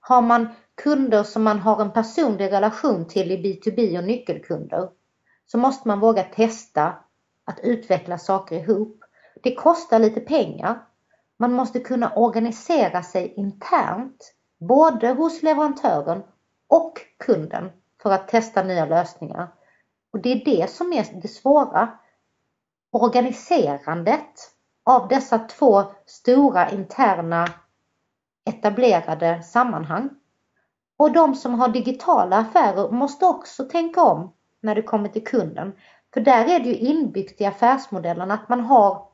Speaker 2: Har man kunder som man har en personlig relation till i B2B och nyckelkunder så måste man våga testa att utveckla saker ihop. Det kostar lite pengar. Man måste kunna organisera sig internt, både hos leverantören och kunden för att testa nya lösningar. Och det är det som är det svåra. Organiserandet av dessa två stora interna etablerade sammanhang. Och de som har digitala affärer måste också tänka om när det kommer till kunden. För där är det ju inbyggt i affärsmodellen att man har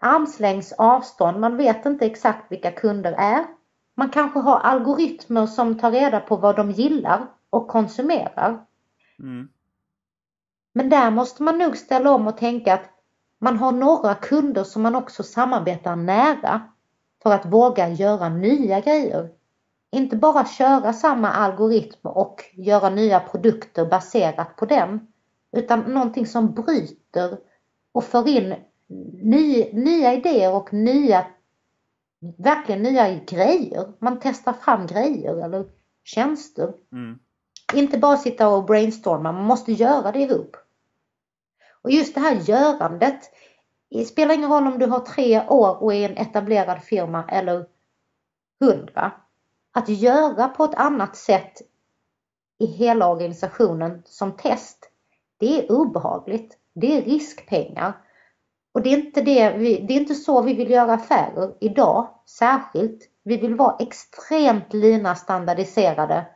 Speaker 2: armslängds avstånd. Man vet inte exakt vilka kunder är. Man kanske har algoritmer som tar reda på vad de gillar och konsumerar. Mm. Men där måste man nog ställa om och tänka att man har några kunder som man också samarbetar nära. för att våga göra nya grejer. Inte bara köra samma algoritm och göra nya produkter baserat på den, utan någonting som bryter och för in ny, nya idéer och nya, verkligen nya grejer. Man testar fram grejer eller tjänster.
Speaker 1: Mm.
Speaker 2: Inte bara sitta och brainstorma, man måste göra det ihop. Och just det här görandet, det spelar ingen roll om du har tre år och är en etablerad firma eller hundra. Att göra på ett annat sätt i hela organisationen som test, det är obehagligt. Det är riskpengar. Och det är inte, det, vi, det är inte så vi vill göra affärer idag, särskilt. Vi vill vara extremt lina standardiserade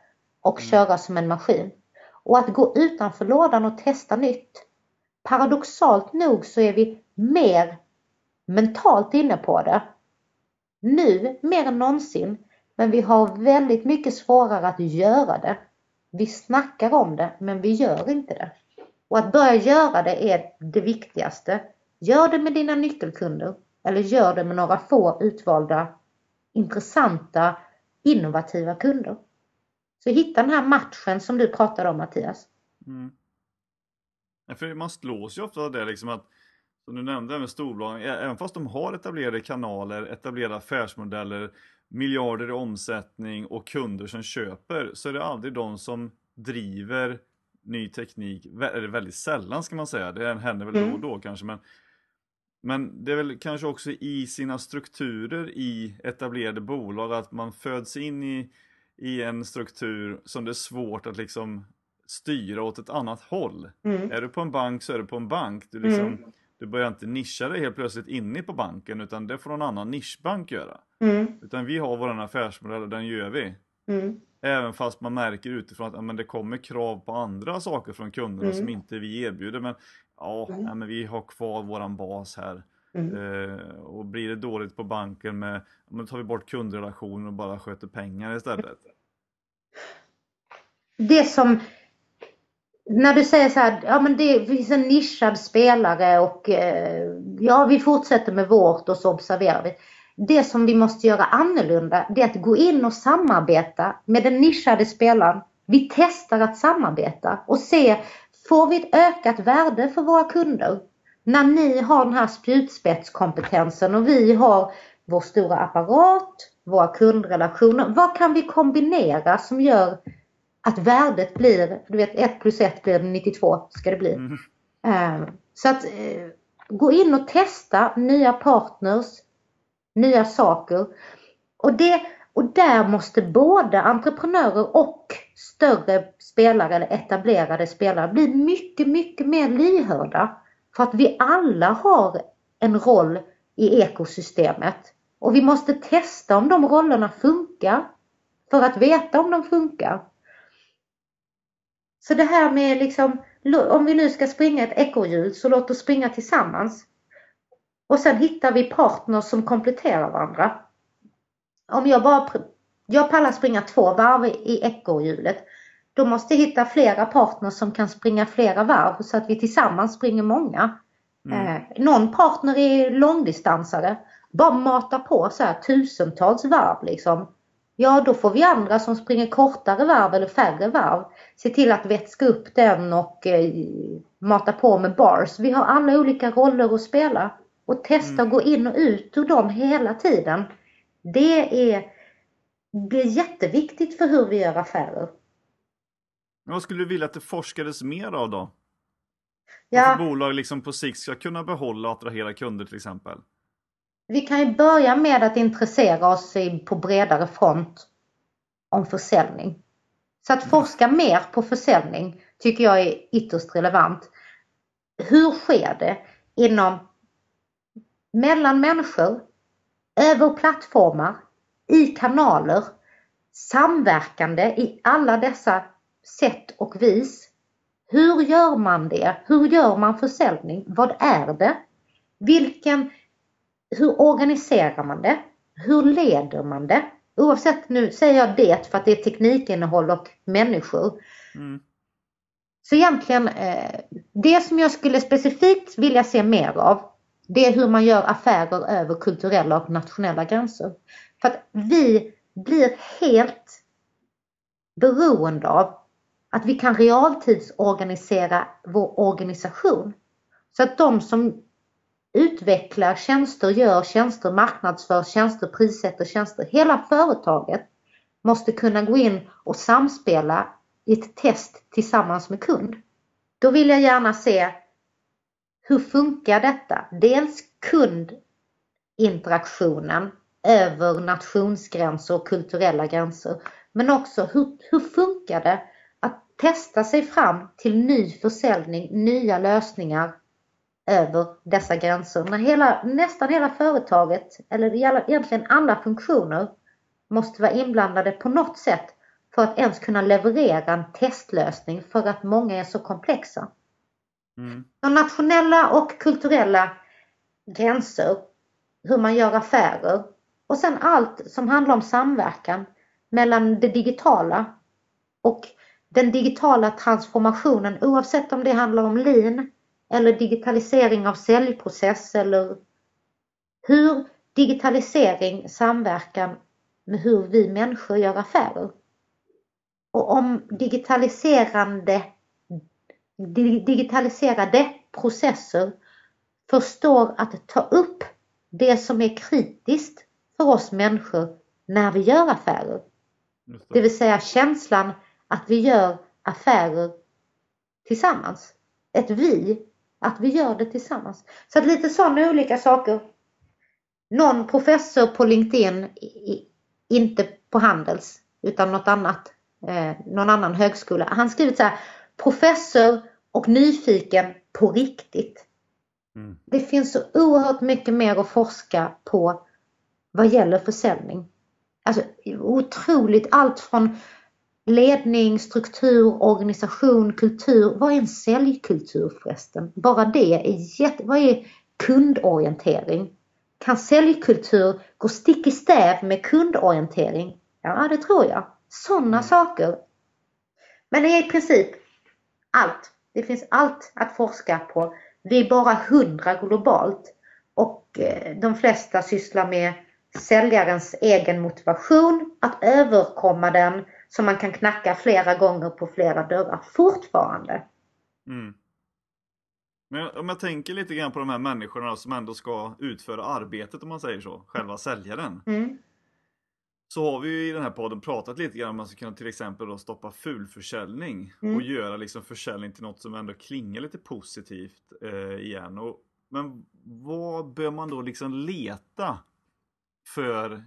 Speaker 2: och
Speaker 1: Mm.
Speaker 2: köra som en maskin. Och att gå utanför lådan och testa nytt. Paradoxalt nog så är vi mer mentalt inne på det. Nu mer än någonsin. Men vi har väldigt mycket svårare att göra det. Vi snackar om det men vi gör inte det. Och att börja göra det är det viktigaste. Gör det med dina nyckelkunder eller gör det med några få utvalda intressanta innovativa kunder. Så hitta den här matchen som du pratade om Mattias.
Speaker 1: Mm. Ja, för man slås ju ofta av det liksom att som du nämnde med storbolagen, även fast de har etablerade kanaler, etablerade affärsmodeller, miljarder i omsättning och kunder som köper så är det aldrig de som driver ny teknik, eller väldigt sällan ska man säga, det händer väl då
Speaker 2: Mm.
Speaker 1: och då kanske men men det är väl kanske också i sina strukturer i etablerade bolag att man föds in i, i en struktur som det är svårt att liksom styra åt ett annat håll.
Speaker 2: Mm.
Speaker 1: Är du på en bank så är du på en bank. Du, liksom,
Speaker 2: Mm.
Speaker 1: Du börjar inte nischa dig helt plötsligt inne på banken utan det får någon annan nischbank göra.
Speaker 2: Mm.
Speaker 1: Utan vi har vår affärsmodell och den gör vi.
Speaker 2: Mm.
Speaker 1: Även fast man märker utifrån att ja, men det kommer krav på andra saker från kunderna
Speaker 2: Mm.
Speaker 1: som inte vi erbjuder. Men ja,
Speaker 2: Mm.
Speaker 1: ja, men vi har kvar våran bas här.
Speaker 2: Mm.
Speaker 1: Eh, och blir det dåligt på banken med, då tar vi bort kundrelationen och bara sköter pengar istället.
Speaker 2: det som när du säger så här, ja men det finns en nischad spelare och eh, ja vi fortsätter med vårt och så observerar vi. Det som vi måste göra annorlunda det är att gå in och samarbeta med den nischade spelaren. Vi testar att samarbeta och se, får vi ett ökat värde för våra kunder? När ni har den här spjutspetskompetensen och vi har vår stora apparat, våra kundrelationer. Vad kan vi kombinera som gör att värdet blir, du vet 1 plus 1 blir 92 ska det bli.
Speaker 1: Mm.
Speaker 2: Eh, Så att eh, gå in och testa nya partners, nya saker. Och, det, och där måste både entreprenörer och större spelare eller etablerade spelare bli mycket, mycket mer lyhörda. För att vi alla har en roll i ekosystemet. Och vi måste testa om de rollerna funkar för att veta om de funkar. Så det här med liksom, om vi nu ska springa ett ekorrhjul så låt oss springa tillsammans. Och sen hittar vi partners som kompletterar varandra. Om jag bara, jag pallar springa två varv i ekorrhjulet. Då måste jag hitta flera partners som kan springa flera varv så att vi tillsammans springer många.
Speaker 1: Mm.
Speaker 2: Eh, någon partner är långdistansare. Bara mata på så här tusentals varv liksom. Ja, då får vi andra som springer kortare varv eller färre varv se till att vätska upp den och eh, mata på med bars. Vi har alla olika roller att spela och testa att gå in och ut ur dem hela tiden. Det är, det är jätteviktigt för hur vi gör affärer.
Speaker 1: Men vad skulle du vilja att det forskades mer av då?
Speaker 2: Ja.
Speaker 1: För bolag liksom på sikt ska kunna behålla och attrahera kunder till exempel.
Speaker 2: Vi kan ju börja med att intressera oss i, på bredare front om försäljning. Så att forska mer på försäljning tycker jag är ytterst relevant. Hur sker det inom mellan människor, över plattformar, i kanaler, samverkande i alla dessa sätt och vis. Hur gör man det? Hur gör man försäljning? Vad är det? Vilken hur organiserar man det? Hur leder man det? Oavsett, nu säger jag det för att det är teknikinnehåll och människor.
Speaker 1: Mm.
Speaker 2: Så egentligen, eh, det som jag skulle specifikt vilja se mer av, det är hur man gör affärer över kulturella och nationella gränser. För att vi blir helt beroende av att vi kan realtidsorganisera vår organisation. Så att de som utvecklar tjänster, gör tjänster, marknadsför tjänster, prissätter tjänster. Hela företaget måste kunna gå in och samspela i ett test tillsammans med kund. Då vill jag gärna se hur funkar detta? Dels kundinteraktionen över nationsgränser och kulturella gränser. Men också hur, hur funkar det att testa sig fram till ny försäljning, nya lösningar över dessa gränser. När hela, nästan hela företaget, eller egentligen alla funktioner, måste vara inblandade på något sätt för att ens kunna leverera en testlösning för att många är så komplexa. Mm. De nationella och kulturella gränser, hur man gör affärer och sen allt som handlar om samverkan mellan det digitala och den digitala transformationen oavsett om det handlar om lean eller digitalisering av säljprocess eller hur digitalisering samverkar med hur vi människor gör affärer. Och om digitaliserande, digitaliserade processer förstår att ta upp det som är kritiskt för oss människor när vi gör affärer. Det. det vill säga känslan att vi gör affärer tillsammans. Ett vi, att vi gör det tillsammans. Så att lite sådana olika saker. Någon professor på LinkedIn, inte på Handels, utan något annat, eh, någon annan högskola. Han skrivit så här, professor och nyfiken på riktigt. Mm. Det finns så oerhört mycket mer att forska på vad gäller försäljning. Alltså otroligt allt från ledning, struktur, organisation, kultur. Vad är en säljkultur förresten? Bara det är jätte... Vad är kundorientering? Kan säljkultur gå stick i stäv med kundorientering? Ja, det tror jag. Sådana mm. saker. Men det är i princip allt. Det finns allt att forska på. Vi är bara hundra globalt och eh, de flesta sysslar med säljarens egen motivation, att överkomma den så man kan knacka flera gånger på flera dörrar fortfarande. Mm.
Speaker 1: Men om jag tänker lite grann på de här människorna som ändå ska utföra arbetet om man säger så, själva säljaren. Mm. Så har vi ju i den här podden pratat lite grann om man ska kunna till exempel då stoppa fulförsäljning mm. och göra liksom försäljning till något som ändå klingar lite positivt eh, igen. Och, men vad bör man då liksom leta för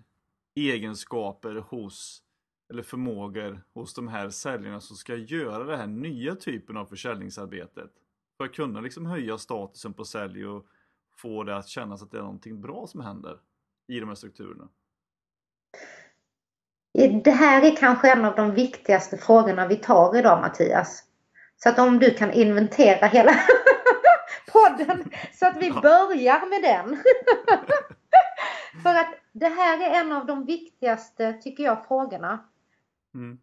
Speaker 1: egenskaper hos eller förmågor hos de här säljarna som ska göra den här nya typen av försäljningsarbetet. För att kunna liksom höja statusen på sälj och få det att kännas att det är någonting bra som händer i de här strukturerna.
Speaker 2: Det här är kanske en av de viktigaste frågorna vi tar idag Mattias. Så att om du kan inventera hela podden så att vi börjar med den. För att det här är en av de viktigaste, tycker jag, frågorna. Mm.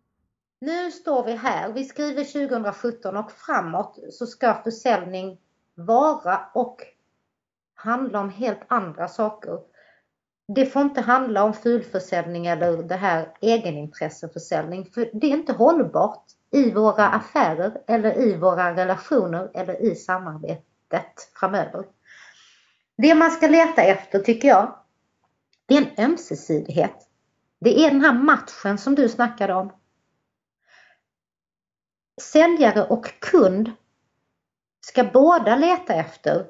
Speaker 2: Nu står vi här, vi skriver 2017 och framåt så ska försäljning vara och handla om helt andra saker. Det får inte handla om fulförsäljning eller det här egenintresseförsäljning för det är inte hållbart i våra affärer eller i våra relationer eller i samarbetet framöver. Det man ska leta efter tycker jag, det är en ömsesidighet. Det är den här matchen som du snackade om. Säljare och kund ska båda leta efter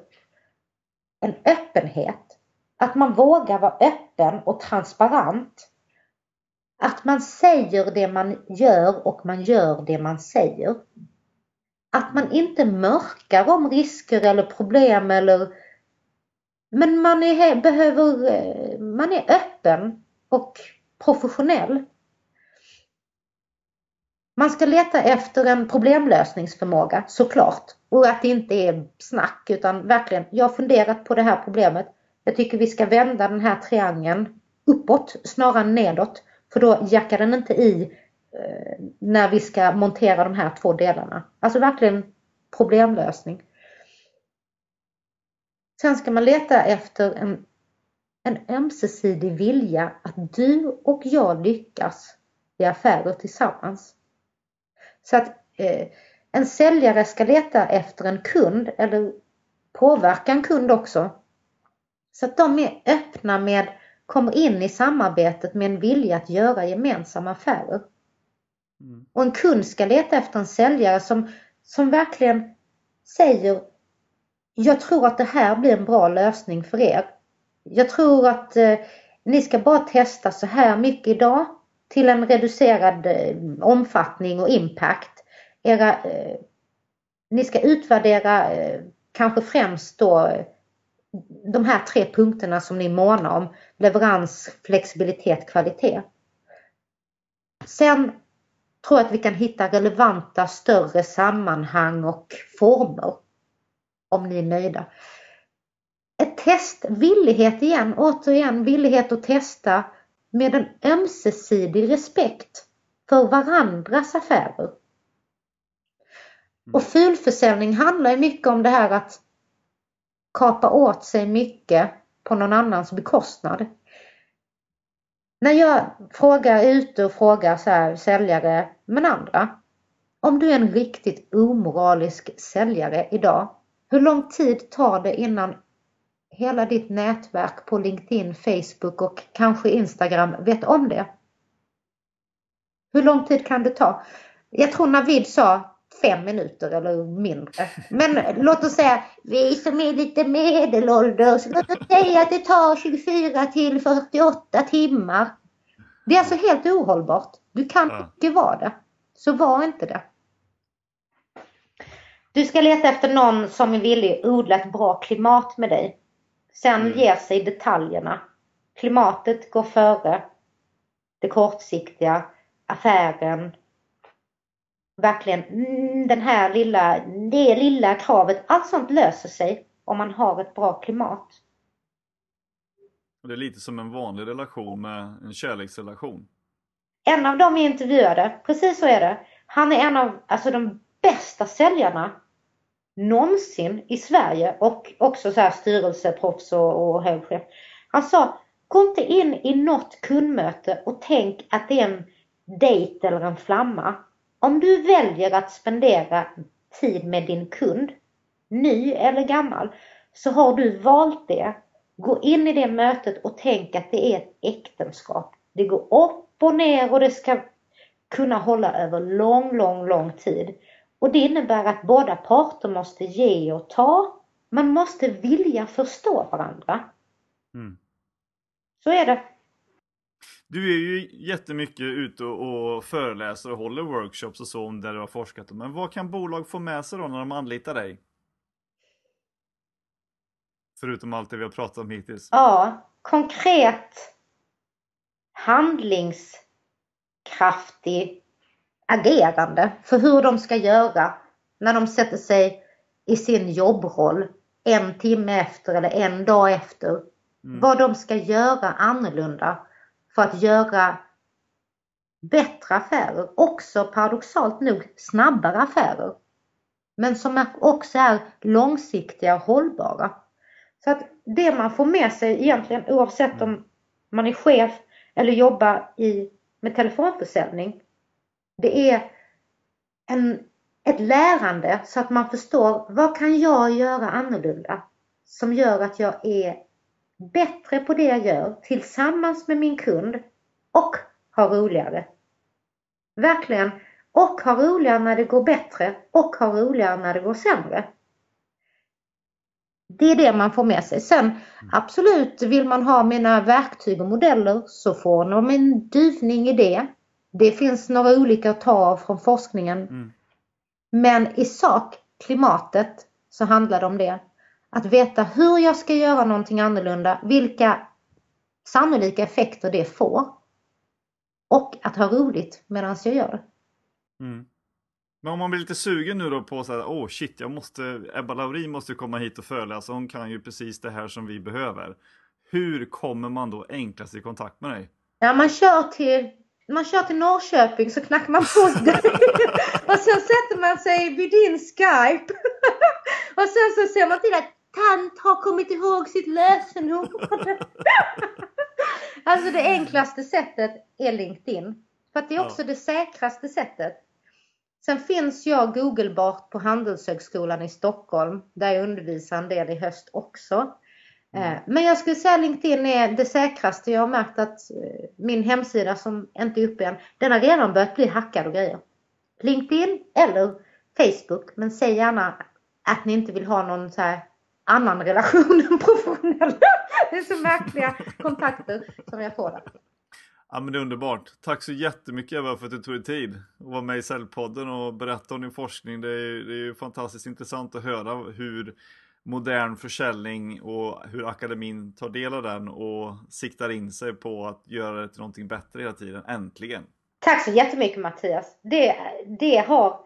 Speaker 2: en öppenhet. Att man vågar vara öppen och transparent. Att man säger det man gör och man gör det man säger. Att man inte mörkar om risker eller problem eller men man är, behöver, eh, man är öppen och professionell. Man ska leta efter en problemlösningsförmåga såklart. Och att det inte är snack utan verkligen, jag har funderat på det här problemet. Jag tycker vi ska vända den här triangeln uppåt snarare än nedåt. För då jackar den inte i eh, när vi ska montera de här två delarna. Alltså verkligen problemlösning. Sen ska man leta efter en, en ömsesidig vilja att du och jag lyckas i affärer tillsammans. Så att eh, en säljare ska leta efter en kund eller påverka en kund också. Så att de är öppna med, kommer in i samarbetet med en vilja att göra gemensamma affärer. Mm. Och en kund ska leta efter en säljare som, som verkligen säger Jag tror att det här blir en bra lösning för er. Jag tror att eh, ni ska bara testa så här mycket idag till en reducerad eh, omfattning och impact. Era, eh, ni ska utvärdera eh, kanske främst då eh, de här tre punkterna som ni månar om. Leverans, flexibilitet, kvalitet. Sen tror jag att vi kan hitta relevanta större sammanhang och former. Om ni är nöjda. Test, villighet igen, återigen villighet att testa med en ömsesidig respekt för varandras affärer. Mm. Och fulförsäljning handlar ju mycket om det här att kapa åt sig mycket på någon annans bekostnad. När jag frågar ute och frågar så här, säljare men andra. Om du är en riktigt omoralisk säljare idag, hur lång tid tar det innan hela ditt nätverk på LinkedIn, Facebook och kanske Instagram vet om det? Hur lång tid kan det ta? Jag tror Navid sa fem minuter eller mindre. Men låt oss säga, vi som är lite medelålders, låt oss säga att det tar 24 till 48 timmar. Det är alltså helt ohållbart. Du kan ja. inte vara det. Så var inte det. Du ska leta efter någon som är villig att odla ett bra klimat med dig. Sen mm. ger sig detaljerna. Klimatet går före det kortsiktiga, affären, verkligen mm, den här lilla, det lilla kravet. Allt sånt löser sig om man har ett bra klimat.
Speaker 1: Det är lite som en vanlig relation med en kärleksrelation.
Speaker 2: En av dem jag intervjuade, precis så är det. Han är en av alltså, de bästa säljarna någonsin i Sverige och också så här styrelseproffs och, och högchef. Han sa, gå inte in i något kundmöte och tänk att det är en dejt eller en flamma. Om du väljer att spendera tid med din kund, ny eller gammal, så har du valt det. Gå in i det mötet och tänk att det är ett äktenskap. Det går upp och ner och det ska kunna hålla över lång, lång, lång tid. Och det innebär att båda parter måste ge och ta. Man måste vilja förstå varandra. Mm. Så är det.
Speaker 1: Du är ju jättemycket ute och föreläser och håller workshops och så om där du har forskat. Men vad kan bolag få med sig då när de anlitar dig? Förutom allt det vi har pratat om hittills.
Speaker 2: Ja, konkret handlingskraftig agerande för hur de ska göra när de sätter sig i sin jobbroll en timme efter eller en dag efter. Mm. Vad de ska göra annorlunda för att göra bättre affärer. Också paradoxalt nog snabbare affärer. Men som också är långsiktiga och hållbara. Så att det man får med sig egentligen oavsett om man är chef eller jobbar i, med telefonförsäljning. Det är en, ett lärande så att man förstår vad kan jag göra annorlunda som gör att jag är bättre på det jag gör tillsammans med min kund och har roligare. Verkligen. Och har roligare när det går bättre och har roligare när det går sämre. Det är det man får med sig. Sen mm. absolut, vill man ha mina verktyg och modeller så får de en duvning i det. Det finns några olika att ta av från forskningen. Mm. Men i sak, klimatet, så handlar det om det. Att veta hur jag ska göra någonting annorlunda, vilka sannolika effekter det får. Och att ha roligt medan jag gör det.
Speaker 1: Mm. Men om man blir lite sugen nu då på så här, åh oh shit, jag måste, Ebba Laurin måste komma hit och föreläsa, hon kan ju precis det här som vi behöver. Hur kommer man då enklast i kontakt med dig?
Speaker 2: Ja, man kör till, man kör till Norrköping så knackar man på och sen sätter man sig vid din Skype. och sen så ser man till att tant har kommit ihåg sitt lösenord. alltså det enklaste sättet är LinkedIn. För att det är också ja. det säkraste sättet. Sen finns jag googlebart på Handelshögskolan i Stockholm där jag undervisar en del i höst också. Mm. Eh, men jag skulle säga LinkedIn är det säkraste. Jag har märkt att eh, min hemsida som inte är uppe än, den har redan börjat bli hackad och grejer. LinkedIn eller Facebook, men säg gärna att ni inte vill ha någon så annan relation än professionell. Det är så märkliga kontakter som jag får där.
Speaker 1: Ja men det är underbart. Tack så jättemycket Eva för att du tog dig tid att vara med i Cellpodden och berätta om din forskning. Det är, det är fantastiskt intressant att höra hur modern försäljning och hur akademin tar del av den och siktar in sig på att göra det till någonting bättre hela tiden. Äntligen!
Speaker 2: Tack så jättemycket Mattias! Det, det har...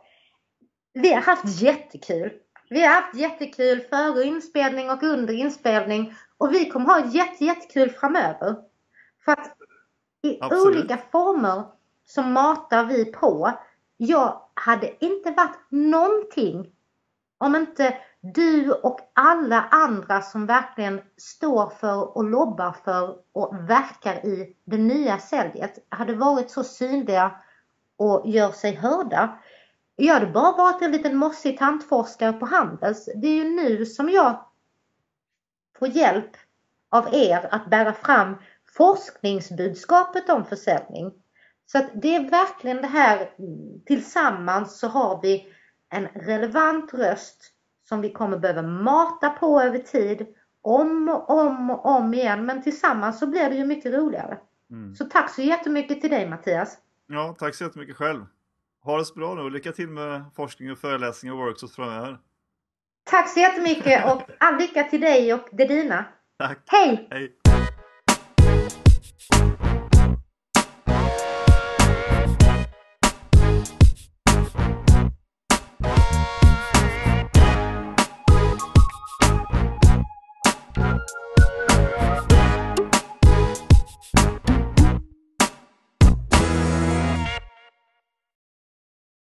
Speaker 2: Vi har haft jättekul! Vi har haft jättekul före inspelning och under inspelning och vi kommer ha jätte, jättekul framöver. För att i Absolut. olika former så matar vi på. Jag hade inte varit någonting om inte du och alla andra som verkligen står för och lobbar för och verkar i det nya säljet hade varit så synliga och gör sig hörda. Jag hade bara varit en liten mossig tantforskare på Handels. Det är ju nu som jag får hjälp av er att bära fram forskningsbudskapet om försäljning. Så att det är verkligen det här tillsammans så har vi en relevant röst som vi kommer behöva mata på över tid om och om och om igen. Men tillsammans så blir det ju mycket roligare. Mm. Så tack så jättemycket till dig Mattias.
Speaker 1: Ja, tack så jättemycket själv. Ha det så bra nu och lycka till med forskning och föreläsningar och workshops framöver.
Speaker 2: Tack så jättemycket och all lycka till dig och det dina.
Speaker 1: Tack.
Speaker 2: Hej!
Speaker 1: Hej.